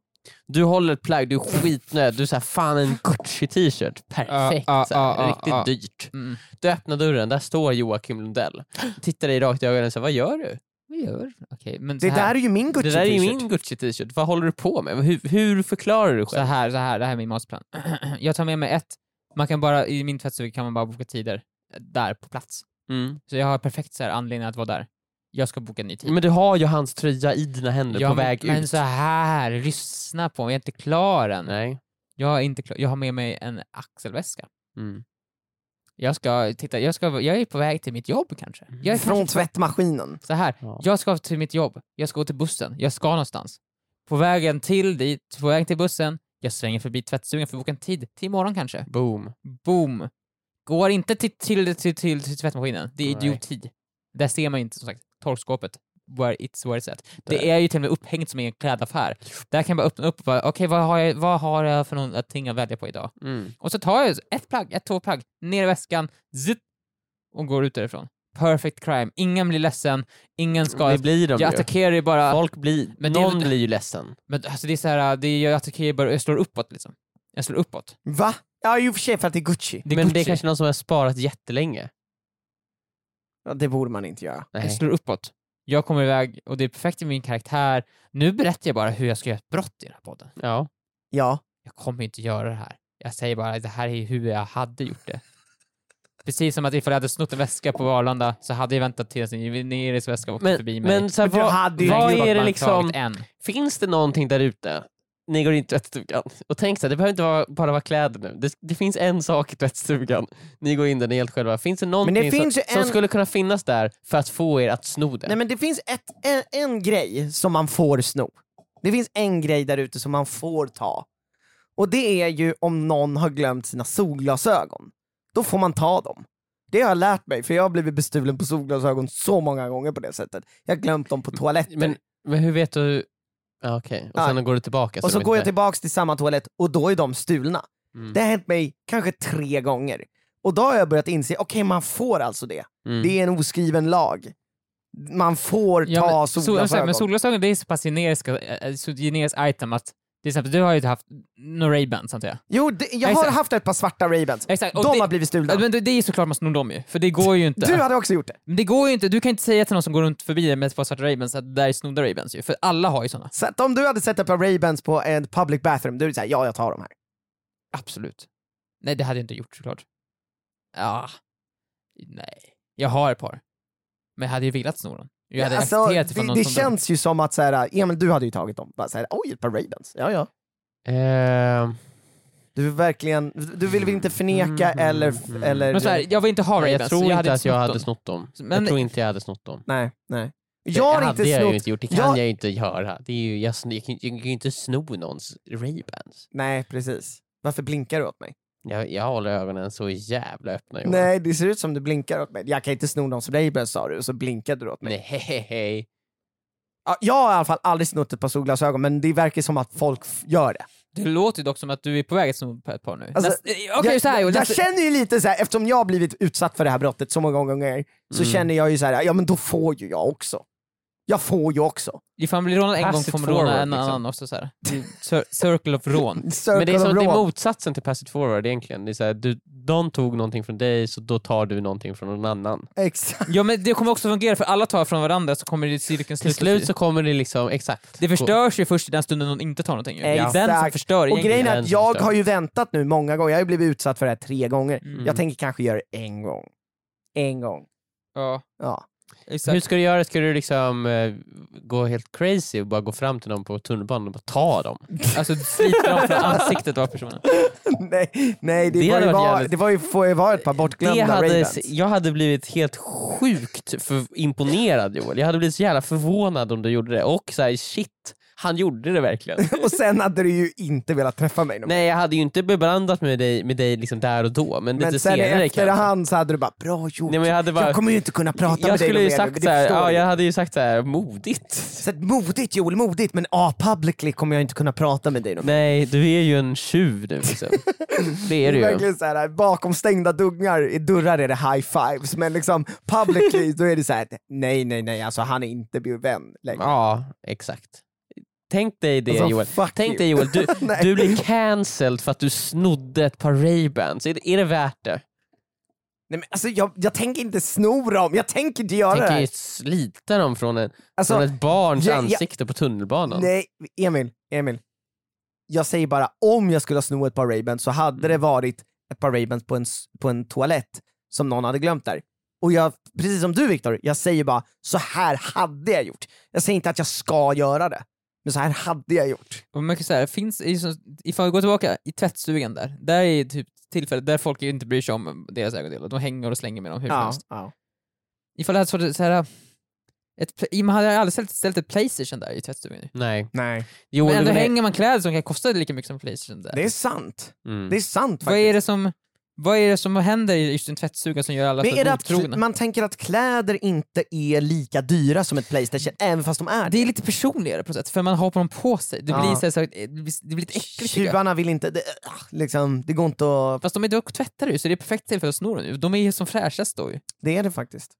Du håller ett plagg, du är skitnöjd, du säger fan en Gucci t-shirt, perfekt, här, ja, ja, riktigt dyrt. Mm. Du öppnar dörren, där står Joakim Lundell. Tittar dig rakt i ögonen och säger vad gör du? Vad gör? Okej, men så Det här, där är ju min Det där är ju min Gucci t-shirt, vad håller du på med? Hur, hur förklarar du så själv? här, så här, det här är min matplan. (clears throat) Jag tar med mig ett, man kan bara, i min tvättstuga kan man bara boka tider där på plats. Mm. Så jag har perfekt så här, anledning att vara där. Jag ska boka en ny tid. Men du har ju hans tröja i dina händer ja, på men- väg men ut. så här, lyssna på mig, jag är inte klar än. Nej. Jag är inte klar. Jag har med mig en axelväska. Mm. Jag ska, titta, jag, ska, jag är på väg till mitt jobb kanske. Jag är Från kanske, tvättmaskinen. så här, Ja. jag ska till mitt jobb, jag ska gå till bussen, jag ska någonstans. På vägen till dit, på vägen till bussen, jag svänger förbi tvättstugan för att boka en tid, till imorgon kanske. Boom. Boom! Går inte till, till, till, till, till tvättmaskinen, det är idioti. Där ser man inte som sagt torkskåpet, where it's where it's at. Där. Det är ju till och med upphängt som en klädaffär. Där kan jag bara öppna upp och bara, okej vad, har jag, vad har jag för någonting att välja på idag? Mm. Och så tar jag ett plagg, ett två plagg, ner i väskan, zip, och går ut därifrån. Perfect crime, ingen blir ledsen, ingen ska... Det blir de jag ju. attackerar ju bara... Folk blir, Men det någon väl- blir ju ledsen. Men alltså det är så här, det är, jag attackerar bara, jag slår uppåt liksom. Jag slår uppåt. Va? Ja i och för sig för att det är Gucci. Det är Men det är Gucci. kanske någon som har sparat jättelänge. Ja, det borde man inte göra. Jag Nej. slår uppåt. Jag kommer iväg och det är perfekt i min karaktär. Nu berättar jag bara hur jag ska göra ett brott i den här podden. Ja. Ja. Jag kommer inte göra det här. Jag säger bara att det här är hur jag hade gjort det. (laughs) Precis som att ifall jag hade snott en väska på Arlanda så hade jag väntat tills Neris väska åkte förbi mig. men så här, Men du vad, vad är det liksom, En. finns det någonting där ute, ni går in i tvättstugan och tänk så här, det behöver inte vara, bara vara kläder nu. Det, det finns en sak i tvättstugan, ni går in där ni är helt själva. Finns det någonting finns som, ju som en- skulle kunna finnas där för att få er att sno det? Nej men det finns ett, en, en grej som man får sno. Det finns en grej där ute som man får ta. Och det är ju om någon har glömt sina solglasögon. Då får man ta dem. Det har jag lärt mig, för jag har blivit bestulen på solglasögon så många gånger på det sättet. Jag har glömt dem på toaletten. Men, men hur vet du? Ja, Okej, och Ja. sen går du tillbaka. och så de går jag tillbaks till samma toalett och då är de stulna. Mm. Det har hänt mig kanske tre gånger. Och då har jag börjat inse, okej man får alltså det. Mm. Det är en oskriven lag. Man får ta Ja, men, sol, solglasögon. men solglasögon det är så pass generiska, äh, så generiskt item att till exempel, du har ju haft några Ray-Bans antar jag? Jo, det, jag har Exakt. haft ett par svarta Ray-Bans. Exakt, och De det- har blivit stulna. Men det, det är ju såklart man snor dem ju, för det går ju inte. Du hade också gjort det. Men det går ju inte, du kan inte säga till någon som går runt förbi dig med ett par svarta Ray-Bans att det där är snodda Ray-Bans ju, för alla har ju såna. Så att om du hade sett ett par Ray-Bans på en public bathroom, då är såhär, ja jag tar de här. Absolut. Nej, det hade jag inte gjort såklart. Ja. Nej. Jag har ett par. Men jag hade ju velat sno dem. Jag hade alltså, accepterat det någon det känns ju som att såhär, Emil du hade ju tagit dem. Bara såhär, oj ett par Ray-Bans. Ja ja. Ehm, Du vill verkligen, du vill väl inte förneka Mm, eller, mm. eller... Men så här, jag vill inte ha Ray-Bans. jag tror så inte att jag hade dem. snott dem. Men- jag tror inte jag hade snott dem. Nej, nej. Jag har det inte hade jag ju inte gjort, det kan jag- jag ju inte göra. Det är ju, jag, jag, kan, jag kan ju inte sno någons Ray-Bans. Nej, precis. Varför blinkar du åt mig? Jag, jag håller ögonen så jävla öppna Johan. Nej, det ser ut som du blinkar åt mig. Jag kan inte sno någons Ray-Bans sa du, och så blinkade du åt mig. Nej, hej, hej. Ja, Jag har i alla fall aldrig snott ett par solglasögon, men det verkar som att folk f- gör det. Det låter ju dock som att du är på väg att sno på ett par nu. Alltså, Näst- eh, Okej, jag, så här, jag, nästa- jag känner ju lite så här, eftersom jag har blivit utsatt för det här brottet så många gånger, så Mm. känner jag ju så här, ja men då får ju jag också. Jag får ju också. Ifall man blir rånad en gång it får man råna forward, en liksom. annan också. Så här. Det är cir- (laughs) Circle of rån. Men det är, som, det är motsatsen till pass it forward egentligen. Det är så här, du, de tog någonting från dig så då tar du någonting från någon annan. Exakt. Ja men det kommer också fungera för alla tar från varandra så kommer det cirkeln Till sluta. slut så kommer det liksom, exakt. Det förstörs ju först i den stunden någon inte tar någonting. ju. Det är den som förstör Och egentligen. grejen är den att som jag förstör. har ju väntat nu många gånger, jag har ju blivit utsatt för det här tre gånger. Mm. Jag tänker kanske göra det en gång. En gång. Ja, Ja. Exakt. Hur ska du göra? Ska du liksom eh, gå helt crazy och bara gå fram till någon på tunnelbanan och bara ta dem? Alltså slita dem från ansiktet av personen. (laughs) nej, nej det, Det var hade ju varit var, jävligt- det var ju, får ju vara ett par Det bortglömda hade, Ray-Bans. jag hade blivit helt sjukt för, imponerad Joel. Jag hade blivit så jävla förvånad om du gjorde det. Och så här, shit, han gjorde det verkligen. (laughs) Och sen hade du ju inte velat träffa mig någon Nej jag hade ju inte beblandat med dig, med dig liksom där och då, men, Men lite sen senare kanske. efterhand så hade du bara, bra gjort. Nej, men jag, hade bara, jag kommer ju inte kunna prata med dig skulle ju mer sagt men så här, ja, jag. hade ju sagt så här, modigt. Så modigt Joel, modigt, men ah, publicly kommer jag inte kunna prata med dig någon mer. Nej, du är ju en tjuv nu liksom. (laughs) Det är du ju. verkligen så här, bakom stängda dörrar, i dörrar är det high fives, men liksom publicly då är det så här, nej nej nej, alltså han är inte min vän längre. Ja, exakt. Tänk dig det Alltså, Joel. Tänk dig Joel, du, (laughs) du blir cancelled för att du snodde ett par Ray-Bans. Är, det- är det värt det? Nej, men alltså, jag, jag tänker inte sno dem, jag tänker inte göra det Tänker här. ju slita dem från, en, Alltså, från ett barns jag- jag- ansikte på tunnelbanan. Nej, Emil, Emil. Jag säger bara, om jag skulle ha snott ett par Ray-Bans så hade Mm. det varit ett par Ray-Bans på en, på en toalett som någon hade glömt där. Och jag, precis som du Viktor, jag säger bara, så här hade jag gjort. Jag säger inte att jag ska göra det, men så här hade jag gjort. Och man kan säga, det finns, i så- ifall vi går tillbaka i tvättstugan där, där är typ tillfället där folk inte bryr sig om deras ägodelar, de hänger och slänger med dem hur som helst. ja. Ifall det hade varit så här, ett, man hade aldrig ställt, ställt ett Playstation där i tvättstugan. Nej. Nej, Jo, Men ändå det- hänger man kläder som kan kosta lika mycket som Playstation där. det är sant. Mm. Det är sant vad, faktiskt. är det som, vad är det som händer i just en tvättstuga som gör alla Men så är det att man tänker att kläder inte är lika dyra som ett Playstation, även fast de är Det är lite personligare på något sätt, för man har på dem på sig. Det Ja. blir, så så, det blir, det blir lite äckligt. Tjuvarna vill inte, det, ah, liksom, det går inte att... Fast de är dock tvättare ju, så det är perfekt tillfälle att sno dem. De är ju som fräschast då ju. Det är det faktiskt.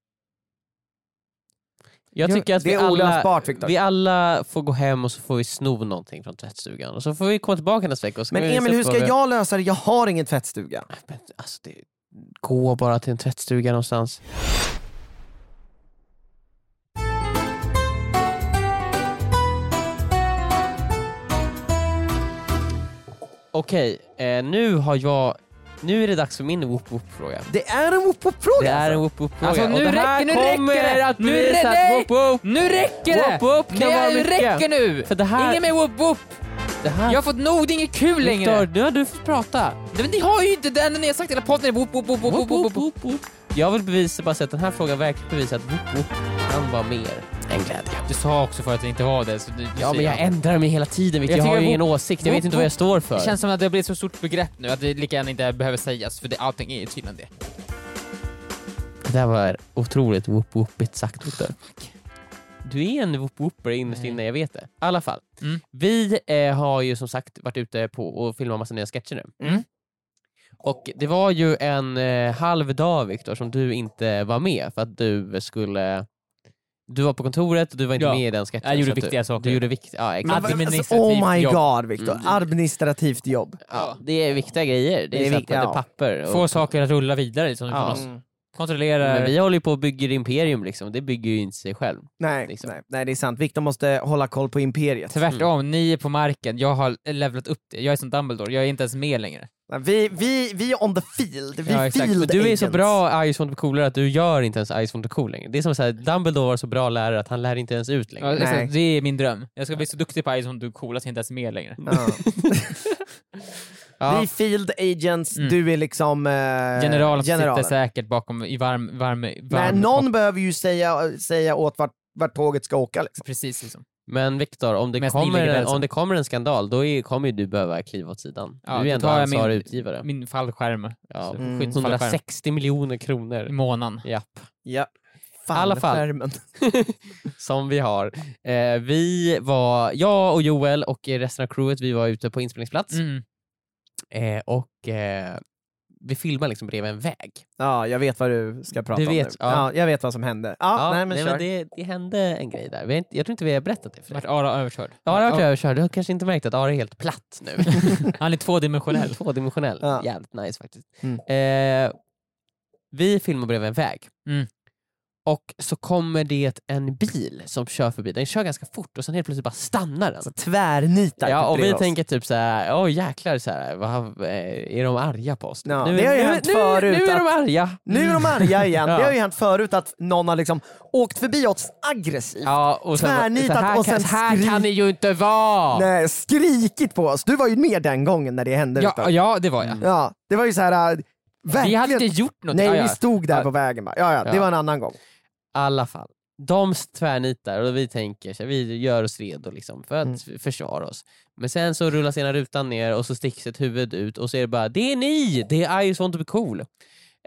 Jag tycker att det vi är alla, Viktor. vi alla får gå hem och så får vi sno någonting från tvättstugan. Och så får vi komma tillbaka nästa vecka och så Men vi Emil, hur ska vad- jag lösa det? Jag har ingen tvättstuga. Men, alltså, det... Gå bara till en tvättstuga någonstans. Okej, eh, nu har jag... Nu är det dags för min whoop whoop fråga Det är en whoop-whoop-fråga Det är en alltså. whoop whoop fråga Alltså, nu det här räcker- nu räcker det! att Nu rä- nej! whoop whoop! Nu räcker det! Whoop whoop kan vara det mycket. räcker nu! För det här... Ingen mer whoop whoop! det här Jag har fått nog, det är inget kul längre! Viktor, nu har du fått prata. Men ni har ju inte enda ni har sagt hela podden är whoop whoop whoop whoop whoop whoop whoop. whoop. Jag vill bevisa bara så att den här frågan verkligen bevisar att whoop whoop kan vara mer än glädje. Du sa också för att det inte var det, så du, du Ja men jag ändrar mig hela tiden. Jag jag har ju ingen åsikt, jag vet inte vad jag står för. Det känns som att det blir ett så stort begrepp nu att det lika gärna inte behöver sägas, för det, allting är ju tydligen det. Det där var otroligt whoop whoopigt sagt Victor. Du är en whoop whoopare innerst inne, jag vet det. I alla fall. Mm. Vi eh, har ju som sagt varit ute på och filmat massa nya sketcher nu. Mm. Och det var ju en eh, halv dag Viktor som du inte var med för att du skulle du var på kontoret och du var inte Ja. med i den sketchen. Jag gjorde att du, viktiga saker. Du gjorde vikt, ja, exakt. vad- Administrativt alltså, oh my jobb. god Viktor, Mm. administrativt jobb. Ja, det är viktiga grejer. Det Det är, är viktigt, att- ja. papper. och- Få saker att rulla vidare liksom. Ja. Ja. Kontrollera... Men vi håller ju på och bygger imperium liksom, det bygger ju inte sig själv. Nej, Liksom. nej, nej, det är sant. Viktor måste hålla koll på imperiet. Tvärtom, ni är på marken, jag har levlat upp det. Jag är som Dumbledore, jag är inte ens med längre. Nej, Vi, vi, vi är on the field, vi Ja, exakt. field du är så bra Ice Won't Coolare att du gör inte ens Ice Won't Cool längre. Det är som här, Dumbledore var så bra lärare att han lär inte ens ut längre. Ja, Nej. exakt, det är min dröm. Jag ska bli så duktig på Ice är cool att jag inte ens är med längre. Ja. (laughs) (laughs) Ja. Vi är field agents, Mm. du är liksom eh, Generalen generalen. sitter säkert bakom i varm... varm, varm Men någon behöver ju säga, säga åt vart vart tåget ska åka. Liksom. Precis liksom. Men Viktor, om, det kommer en- om det kommer en skandal, då är, kommer ju du behöva kliva åt sidan. Ja, du är då ändå ansvarig min- utgivare. Min fallskärm. Ja, Mm. skyddsfallskärm. 160 miljoner I kronor. månaden. Japp. Ja. Fallskärmen. (laughs) som vi har. Eh, vi var, jag och Joel och resten av crewet, vi var ute på inspelningsplats Mm. Eh, och eh, vi filmade liksom bredvid en väg. Ja, jag vet vad du ska prata Du om vet, nu. ja. Ja. jag vet vad som hände. Ja, nej men kör. det, det hände en grej där. Inte, jag tror inte vi har berättat det för dig. Ara överkörd. Ja, det har varit överkörd. Du har kanske inte märkt att Ara är helt platt nu. (laughs) Han är tvådimensionell. (laughs) Tvådimensionell. Ja. Jävligt nice faktiskt. Mm. Eh, vi filmar bredvid en väg. Mm. Och så kommer det en bil som kör förbi. Den kör ganska fort och sen helt plötsligt bara stannar den. Så tvärnitar Ja, och vi oss. tänker typ så här, åh jäklar, så här, vad, eh, är de arga på oss? Ja, nu, det har ju nu, hänt nu, förut nu är att- de arga. Nu är de arga igen. (laughs) Ja. Det har ju hänt förut att någon har liksom åkt förbi oss aggressivt. Ja, och sen, Tvärnitat så här, och kan, sen så här kan det ju inte vara! Nej, skrikit på oss. Du var ju med den gången när det hände. Ja, ja, det var jag. ja, det var ju så här. äh, Vi Verkligen. hade inte gjort något. Nej, vi stod där Ja. på vägen bara. Ja, ja, det var en annan gång. Alla fall. De tvärnitar och vi tänker, så vi gör oss redo liksom för att Mm. försvara oss. Men sen så rullas ena rutan ner och så sticks ett huvud ut och så är det bara “Det är ni! Det är I just want to be cool”.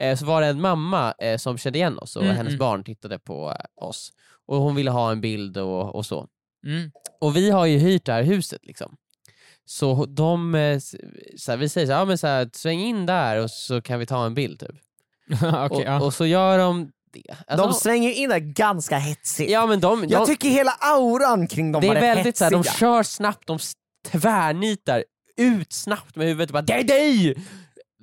Eh, så var det en mamma eh, som kände igen oss och Mm, hennes mm. barn tittade på eh, oss. Och hon ville ha en bild och, och så. Mm. Och vi har ju hyrt det här huset liksom. Så de, eh, så vi säger så här, ja, men så här, sväng in där och så kan vi ta en bild typ. (laughs) Okej, och, ja. och så gör de det. Alltså, de svänger in där ganska hetsigt. ja, men de, Jag de, tycker hela auran kring dem det var är rätt väldigt så här, de hetsiga. kör snabbt, de tvärnitar ut snabbt med huvudet och bara “Det är dig!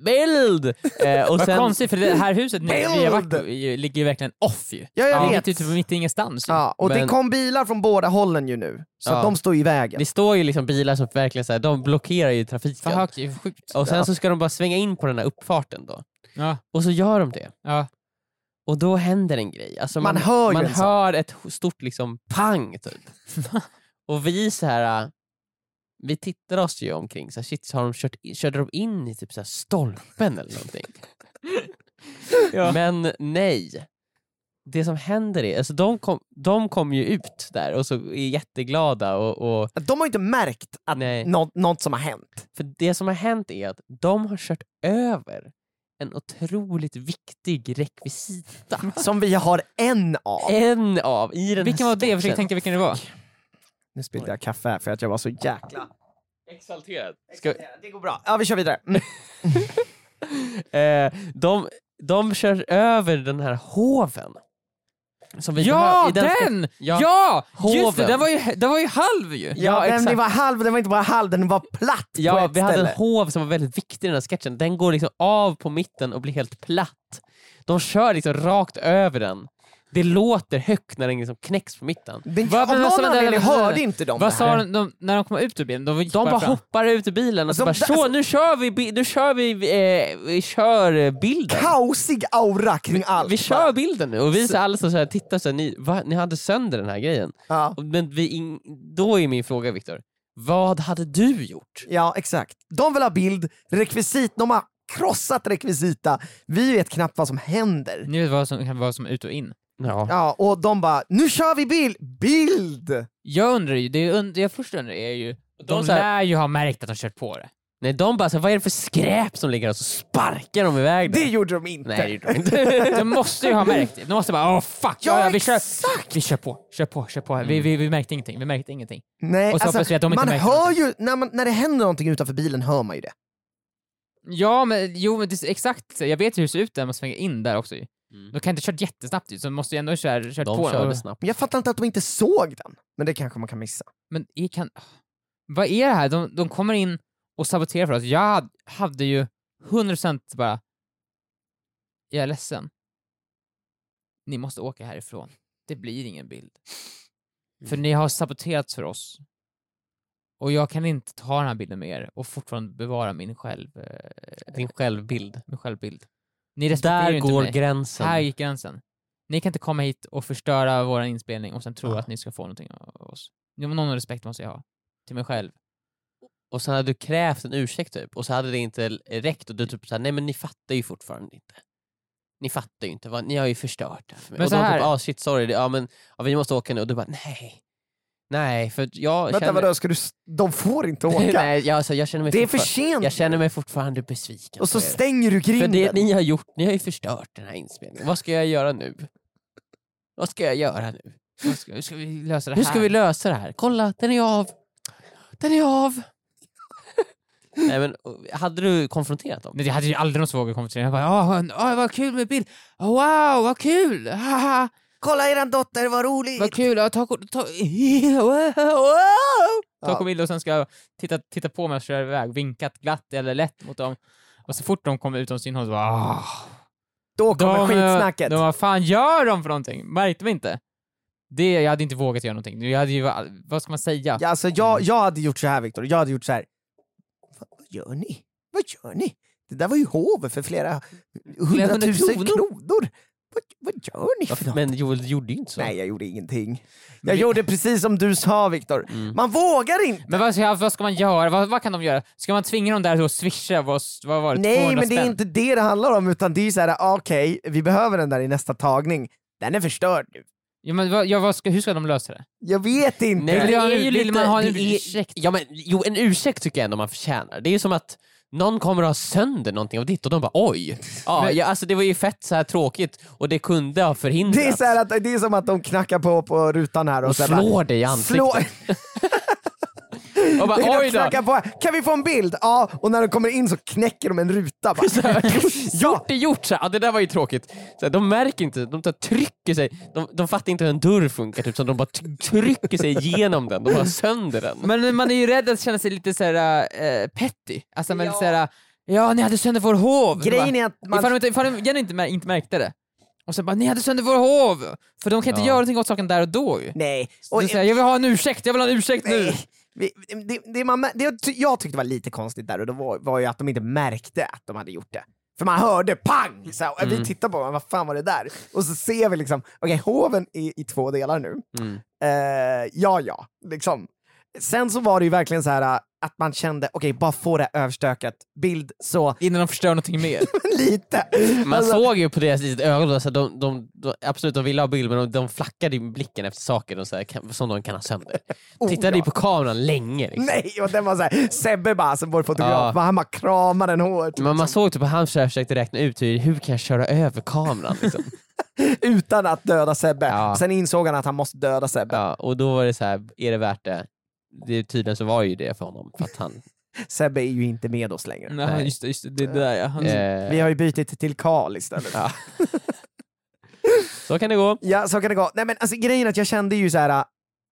Bild!” (laughs) eh, och Vad sen, konstigt för det här huset nu, vi har varit, ligger ju verkligen off ju. Ja, jag Det vet. ligger typ mitt i ingenstans. Ja, och det Men- kom bilar från båda hållen ju nu, så Ja. att de står i vägen. Det står ju liksom bilar som verkligen så här, de blockerar ju trafiken. Sjukt. Och sen Ja. så ska de bara svänga in på den här uppfarten då. Ja, Och så gör de det. ja. Och då händer en grej. Alltså Man hör man en sak. hör ett stort liksom pang typ. och vi så här, äh, vi tittar oss ju omkring, så här, shit, så har de kört, in- körde de in i typ så här stolpen eller någonting? (laughs) Ja. Men nej. Det som händer är, alltså de kom, de kom ju ut där och så är jätteglada och, och De har ju inte märkt att Nej. nå- något som har hänt. för det som har hänt är att de har kört över en otroligt viktig rekvisita. (laughs) Som vi har en av. en av i den Vilken var det? Jag försöker tänka vilken det var. Nu spillde jag kaffe för att jag var så jäkla... Exalterad. Ska, Det går bra. Ja, vi kör vidare. Mm. (laughs) eh, de, de kör över den här hoven. Som vi Ja, i den! Ja. Ja! Just det, Hoven. den var ju, den var ju halv ju! Ja, Ja, det exakt. var halv, den var inte bara halv, den var platt på Ja, ett vi hade ställe. en hov som var väldigt viktig i den här sketchen. Den går liksom av på mitten och blir helt platt. De kör liksom rakt över den. Det låter högt när den liksom knäcks på mitten. Men Vad- av men någon anledning hörde inte de Vad det sa här. de, de när de kom ut ur bilen? De, gick De bara fram. hoppar ut ur bilen och så Alltså, bara så, nu kör vi, nu kör vi, eh, vi kör bilden. Kaosig aura kring allt. Vi kör bilden nu och vi så alla så här, tittar så här, ni, va? ni hade sönder den här grejen. Ja. Och- Men vi in, då är min fråga Viktor, vad hade du gjort? ja, exakt. De vill ha bild, rekvisit, de har krossat rekvisita. Vi vet knappt vad som händer. Ni vet vad som vara som ut och in. Ja. Ja, och de bara, nu kör vi bild! Bild! Jag undrar ju, det, und- det jag först undrar är ju, de, De så här- lär ju ha märkt att de kört på det. Nej de bara så här, vad är det för skräp som ligger här? Och så sparkar de iväg Det gjorde de inte. Nej det gjorde de inte. (laughs) De måste ju ha märkt det. De måste bara åh fuck, ja, Ja, vi, kör, exakt. vi kör på, kör på, kör på. Vi, vi, vi märkte ingenting, vi märkte ingenting. Nej, Och så vi att de inte man hör någonting. ju, när, man, när det händer någonting utanför bilen hör man ju det. Ja men jo men det, är exakt, jag vet ju hur det ser ut när man svänger in där också ju. Mm. De kan inte kört jättesnabbt så de måste ju ändå köra, kört De på. körde snabbt. Jag fattar inte att de inte såg den. Men det kanske man kan missa. Men kan, vad är det här? De, de kommer in och saboterar för oss. Jag hade, ju 100% bara, jag är ledsen. Ni måste åka härifrån. Det blir ingen bild. För ni har saboterat för oss. Och jag kan inte ta den här bilden med er och fortfarande bevara min, själv, eh, Din självbild. min självbild. Ni respekterar Där inte går mig. gränsen. Här gick gränsen. Ni kan inte komma hit och förstöra vår inspelning och sen tro Ja. att ni ska få någonting av oss. Någon respekt måste jag ha. Till mig själv. Och sen hade du krävt en ursäkt typ, och så hade det inte räckt och du typ såhär, nej men ni fattar ju fortfarande inte. ni fattar ju inte, vad, ni har ju förstört det här för mig. Men och så de här- typ, ah, shit sorry, det- ja men ja, vi måste åka nu. Och du bara, nej. Nej, för jag Vänta känner... vadå, ska du, de får inte (laughs) åka? nej, jag, alltså, jag känner mig det är för sent! Jag känner mig fortfarande besviken och så er. stänger du För grinden. det ni har gjort, ni har ju förstört den här inspelningen. Vad ska jag göra nu? Vad ska jag göra nu? Hur ska, hur ska vi lösa det Hur här? ska vi lösa det här? Kolla, den är av! Den är av! (laughs) Nej men, hade du konfronterat dem? Nej, jag hade ju aldrig någonsin vågat konfrontera. Jag bara, åh, åh, vad kul med bild! Wow, vad kul! (laughs) Haha, Kolla eran dotter, vad roligt! vad kul! Ja, ta, ta, (laughs) ta, ta kom och sen ska jag titta, titta på mig och köra iväg, vinkat glatt eller lätt mot dem. Och så fort de kommer utom synhåll så bara, ah. Då kommer de, skitsnacket. De, vad fan gör de för någonting? Märkte vi inte? Det, jag hade inte vågat göra någonting. Jag hade ju, vad ska man säga? Ja, alltså, jag, jag hade gjort så här Viktor, jag hade gjort så här. Vad, vad gör ni? Vad gör ni? Det där var ju hovet för flera hundratusen kronor. kronor. Vad, gör ni för något? Men Joel, du gjorde ju inte så. Nej, jag gjorde ingenting. Jag gjorde precis som du sa Viktor. Mm. Man vågar inte! Men vad ska, vad ska man göra? Vad, vad kan de göra? Ska man tvinga dem där att swisha? Vad, vad var det? Nej, 200 men det är spänn? inte det det handlar om, utan det är så här, ah, okej, vi behöver den där i nästa tagning. Den är förstörd nu. Ja, men vad, ja, vad ska, hur ska de lösa det? Jag vet inte. Nej, Men det är ju ju lite- lite... man har en det är- ursäkt. Ja, men, jo, en ursäkt tycker jag ändå man förtjänar. Det är ju som att någon kommer att ha sönder någonting av ditt och de bara oj. Ja, ja, alltså, det var ju fett så här tråkigt och det kunde ha förhindrats. Det är, så att, det är som att de knackar på på rutan här och, och så bara, slår dig i ansiktet. slå, (laughs) Och bara, oj då. på, kan vi få en bild? Ja, och när de kommer in så knäcker de en ruta. Bara. (laughs) Gjort är gjort! Så här, ja, det där var ju tråkigt. Så här, de märker inte, de tar, trycker sig, de, de fattar inte hur en dörr funkar, typ, så de bara trycker sig igenom den, de har sönder den. Men man är ju rädd att känna sig lite såhär äh, petty. Alltså men såhär, ja ni hade sönder vår hov. Grejen är att man, Ifall de inte, ifall de inte, mär- inte märkte det. Och sen bara, ni hade sönder vår hov! För de kan inte Ja. göra någonting åt saken där och då ju. nej. Och, du säger, jag vill ha en ursäkt, jag vill ha en ursäkt nu! Vi- Det, det, man, det jag ty- jag tyckte var lite konstigt där och det var, var ju att de inte märkte att de hade gjort det. För man hörde pang! Så här, Mm. Vi tittar på varandra, vad fan var det där? Och så ser vi liksom, okej hoven är i två delar nu. Mm. Eh, ja, ja, liksom. Sen så var det ju verkligen så här att man kände, okej, bara få det överstökat, bild så, Innan de förstör någonting mer. (laughs) lite. Man Alltså, såg ju på deras ögon, alltså, de, de, de, absolut de ville ha bild men de, de flackade i blicken efter saker de, så här, kan, som de kan ha sönder. oh, Tittade ju ja. på kameran länge. Liksom. Nej, och den var såhär, Sebbe bara, som vår fotograf, Ja. han bara kramade den hårt. Men man såg typ att han så här försökte räkna ut hur, hur kan jag köra över kameran. Liksom. (laughs) Utan att döda Sebbe. Ja. Sen insåg han att han måste döda Sebbe. Ja, och då var det så här, är det värt det? Det tydligen så var ju det för honom. För att han, (laughs) Sebbe är ju inte med oss längre. Nej, just det, just det, det där ja. Han, eh, Vi har ju bytt till Karl istället. ja. (laughs) Så kan det gå. Ja, så kan det gå. Nej men alltså grejen är att jag kände ju så här. äh,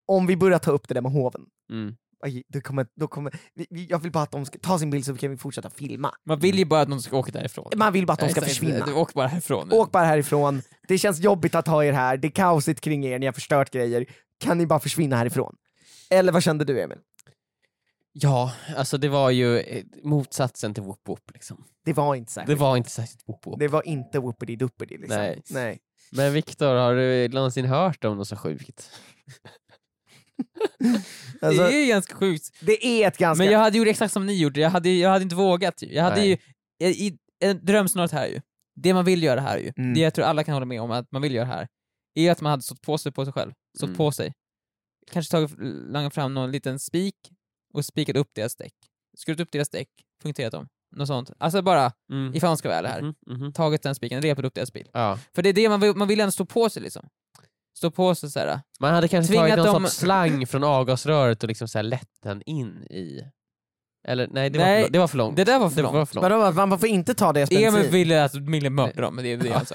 om vi börjar ta upp det där med hoven, Mm. aj, då kommer, då kommer, jag vill bara att de ska ta sin bild så kan vi fortsätta filma. Man vill ju bara att någon ska åka därifrån. Man vill bara att de ska Nej, försvinna. Du åk bara härifrån. Åk bara härifrån, det känns jobbigt att ha er här, det är kaosigt kring er, ni har förstört grejer. Kan ni bara försvinna härifrån? Eller vad kände du Emil? Ja, alltså det var ju eh, motsatsen till whoop whoop. Liksom. Det var inte Det särskilt. var inte särskilt whoop whoop. Det var inte whoopity duppity liksom. Nej. Nej. Men Viktor, har du någonsin hört om något så sjukt? (laughs) Alltså, det är ju ganska sjukt. det är ett ganska... Men jag hade gjort exakt som ni gjorde, jag hade, jag hade inte vågat ju. Jag hade Nej. ju, i, i, en drömsnåret här ju, det man vill göra här ju, Mm. det jag tror alla kan hålla med om att man vill göra här, är att man hade stått på sig på sig själv, stått Mm. på sig. Kanske tagit, langat fram någon liten spik och spikat upp deras däck. Skurit upp deras däck, punkterat dem. Något sånt. Alltså bara, Mm. ifall man ska vara ärlig här. Mhm, mhm. Tagit den spiken, repat upp deras bil. Ja. För det är det man vill, man vill ändå stå på sig liksom. Stå på sig såhär. Man hade kanske tagit någon dem- sorts slang från avgasröret och liksom så här lett den in i... Eller nej, det, Nej, var, för, det var för långt. Det där var för det långt. var för långt. Vadå, man får inte ta deras bensin? Emil ville att Mille mörda dem, men det är det sa.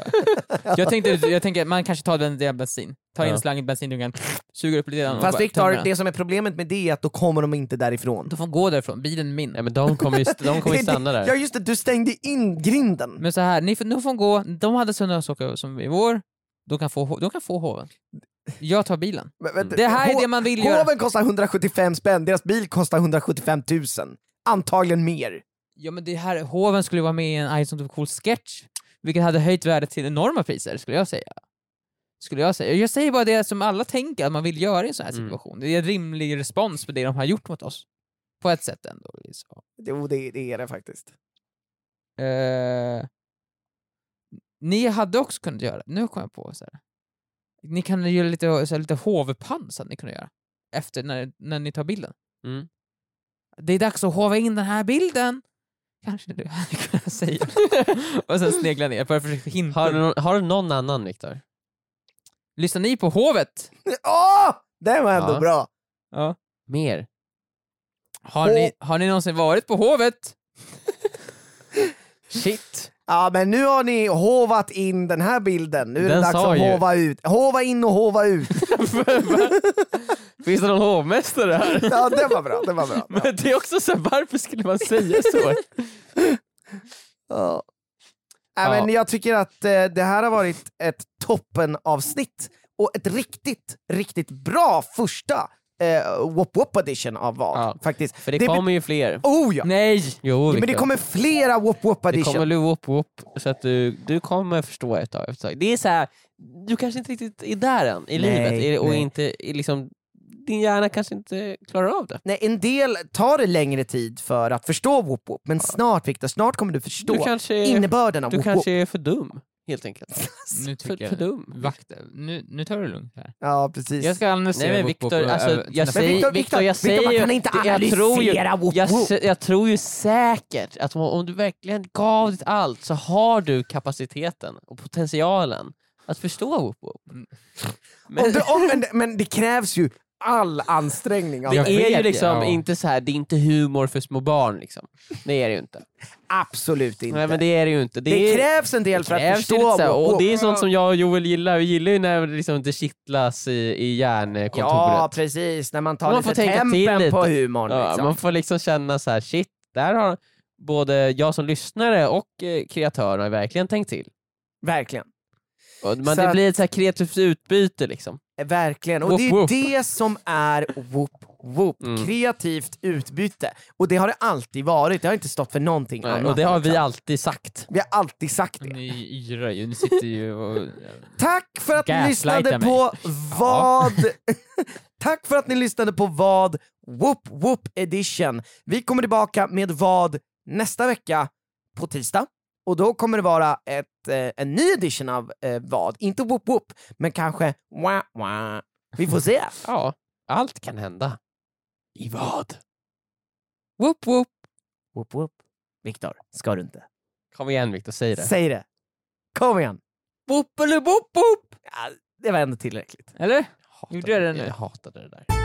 (laughs) Jag tänkte, jag tänker man kanske tar den delen bensin, tar in Ja. slangen i bensindunken, suger upp lite grann Fast bara Viktor, det som är problemet med det är att då kommer de inte därifrån. De får gå därifrån, bilen är min. Nej, men de kommer ju, de kommer (laughs) stanna Ja där. just det, du stängde in grinden. Men så här, ni får, nu får gå, de hade söndagsåkare som i vår, de kan få, de kan få hoven. Jag tar bilen. Men, vänta, Det här är det man vill göra. Hoven kostar 175 spänn, deras bil kostar 175 000. Antagligen mer. Ja men det här, hoven skulle vara med i en Ison Cool sketch, vilket hade höjt värdet till enorma priser, skulle jag säga. Skulle jag säga. Jag säger bara det som alla tänker att man vill göra i en sån här Mm. situation. Det är en rimlig respons på det de har gjort mot oss. På ett sätt ändå. Så. Jo, det, det är det faktiskt. Eh, ni hade också kunnat göra, nu kom jag på så här. Ni kan göra lite, så här, lite hovpans hade ni kunnat göra. Efter, när, när ni tar bilden. Mm. Det är dags att hova in den här bilden. Kanske du hade (laughs) kunnat säga. och sen snegla ner, bara försöka hinta. Har, du, någon- har du någon annan Viktor? Lyssnar ni på hovet? (laughs) Åh! Det var ändå Ja. bra! Ja. Mer? Har, ni, har ni någonsin varit på hovet? (laughs) Shit! Ja men nu har ni hovat in den här bilden, nu är det Den dags sa att ju. hova ut. Hova in och hova ut. (laughs) Finns det någon hovmästare här? Ja det var bra, det var bra. Men det är också så här, varför skulle man säga så? (laughs) Ja. Ja. men jag tycker att eh, det här har varit ett toppenavsnitt och ett riktigt, riktigt bra första eh, Wop Wop edition av vad Ja, faktiskt. För det, be- kommer ju fler. Oh ja! Nej! Jo, Men det kommer flera Wop Wop det edition. kommer lu upp, upp, så att du, du kommer förstå ett tag. ett tag. Det är så här, du kanske inte riktigt är där än i Nej, livet och nej. inte liksom, din hjärna kanske inte klarar av det. Nej, en del tar det längre tid för att förstå Wop Wop, men snart Viktor, snart kommer du förstå Du kanske, innebörden av du Wop kanske Wop. är för dum, helt enkelt. (laughs) Nu För, tycker för jag... dum. Vakt, nu, nu tar du det lugnt här. Ja precis. Jag ska analysera Nej men och alltså, över- jag säger, Viktor, Viktor, jag säger man ju- kan inte jag tror ju- analysera jag, jag tror ju säkert att om, om du verkligen gav ditt allt så har du kapaciteten och potentialen att förstå Whoop Whoop. Mm. Men Om du, om, (laughs) men, men det krävs ju all ansträngning av det är ju liksom ja. inte så här, det är inte humor för små barn liksom. Det är det ju inte. Absolut inte. Nej men det är det ju inte. det, är, krävs en del det för att förstå här, Wop och Wop. det är sånt som jag och Joel gillar. Vi gillar ju när det liksom inte kittlas i, i hjärnkontoret. Ja precis, när man tar Man får lite tänka till tempen lite. på humorn. Ja, liksom. Man får liksom känna så här: shit, där har både jag som lyssnare och eh, kreatörerna verkligen tänkt till. Verkligen. Och man, Så det blir ett så här kreativt utbyte liksom. Eh, Verkligen, och Whoop, det är whoop. det som är whoop whoop, Mm. kreativt utbyte. Och det har det alltid varit, det har inte stått för någonting Nej, annat. och det har vi alltid sagt. vi har alltid sagt det. Ni yrar ju, ni sitter ju och... Tack för att ni lyssnade mig. på vad... (laughs) Tack för att ni lyssnade på vad Whoop Whoop edition. Vi kommer tillbaka med vad nästa vecka på tisdag. Och då kommer det vara ett, eh, en ny edition av eh, vad, inte Whoop Whoop, men kanske wah, wah. Vi får se. (laughs) Ja, allt kan hända. I vad? Whoop whoop. Whoop whoop. Viktor, ska du inte? Kom igen Viktor, säg det. Säg det. Kom igen. Boop boop! Ja, det var ändå tillräckligt. Eller? Gjorde jag det nu? Jag hatade det där.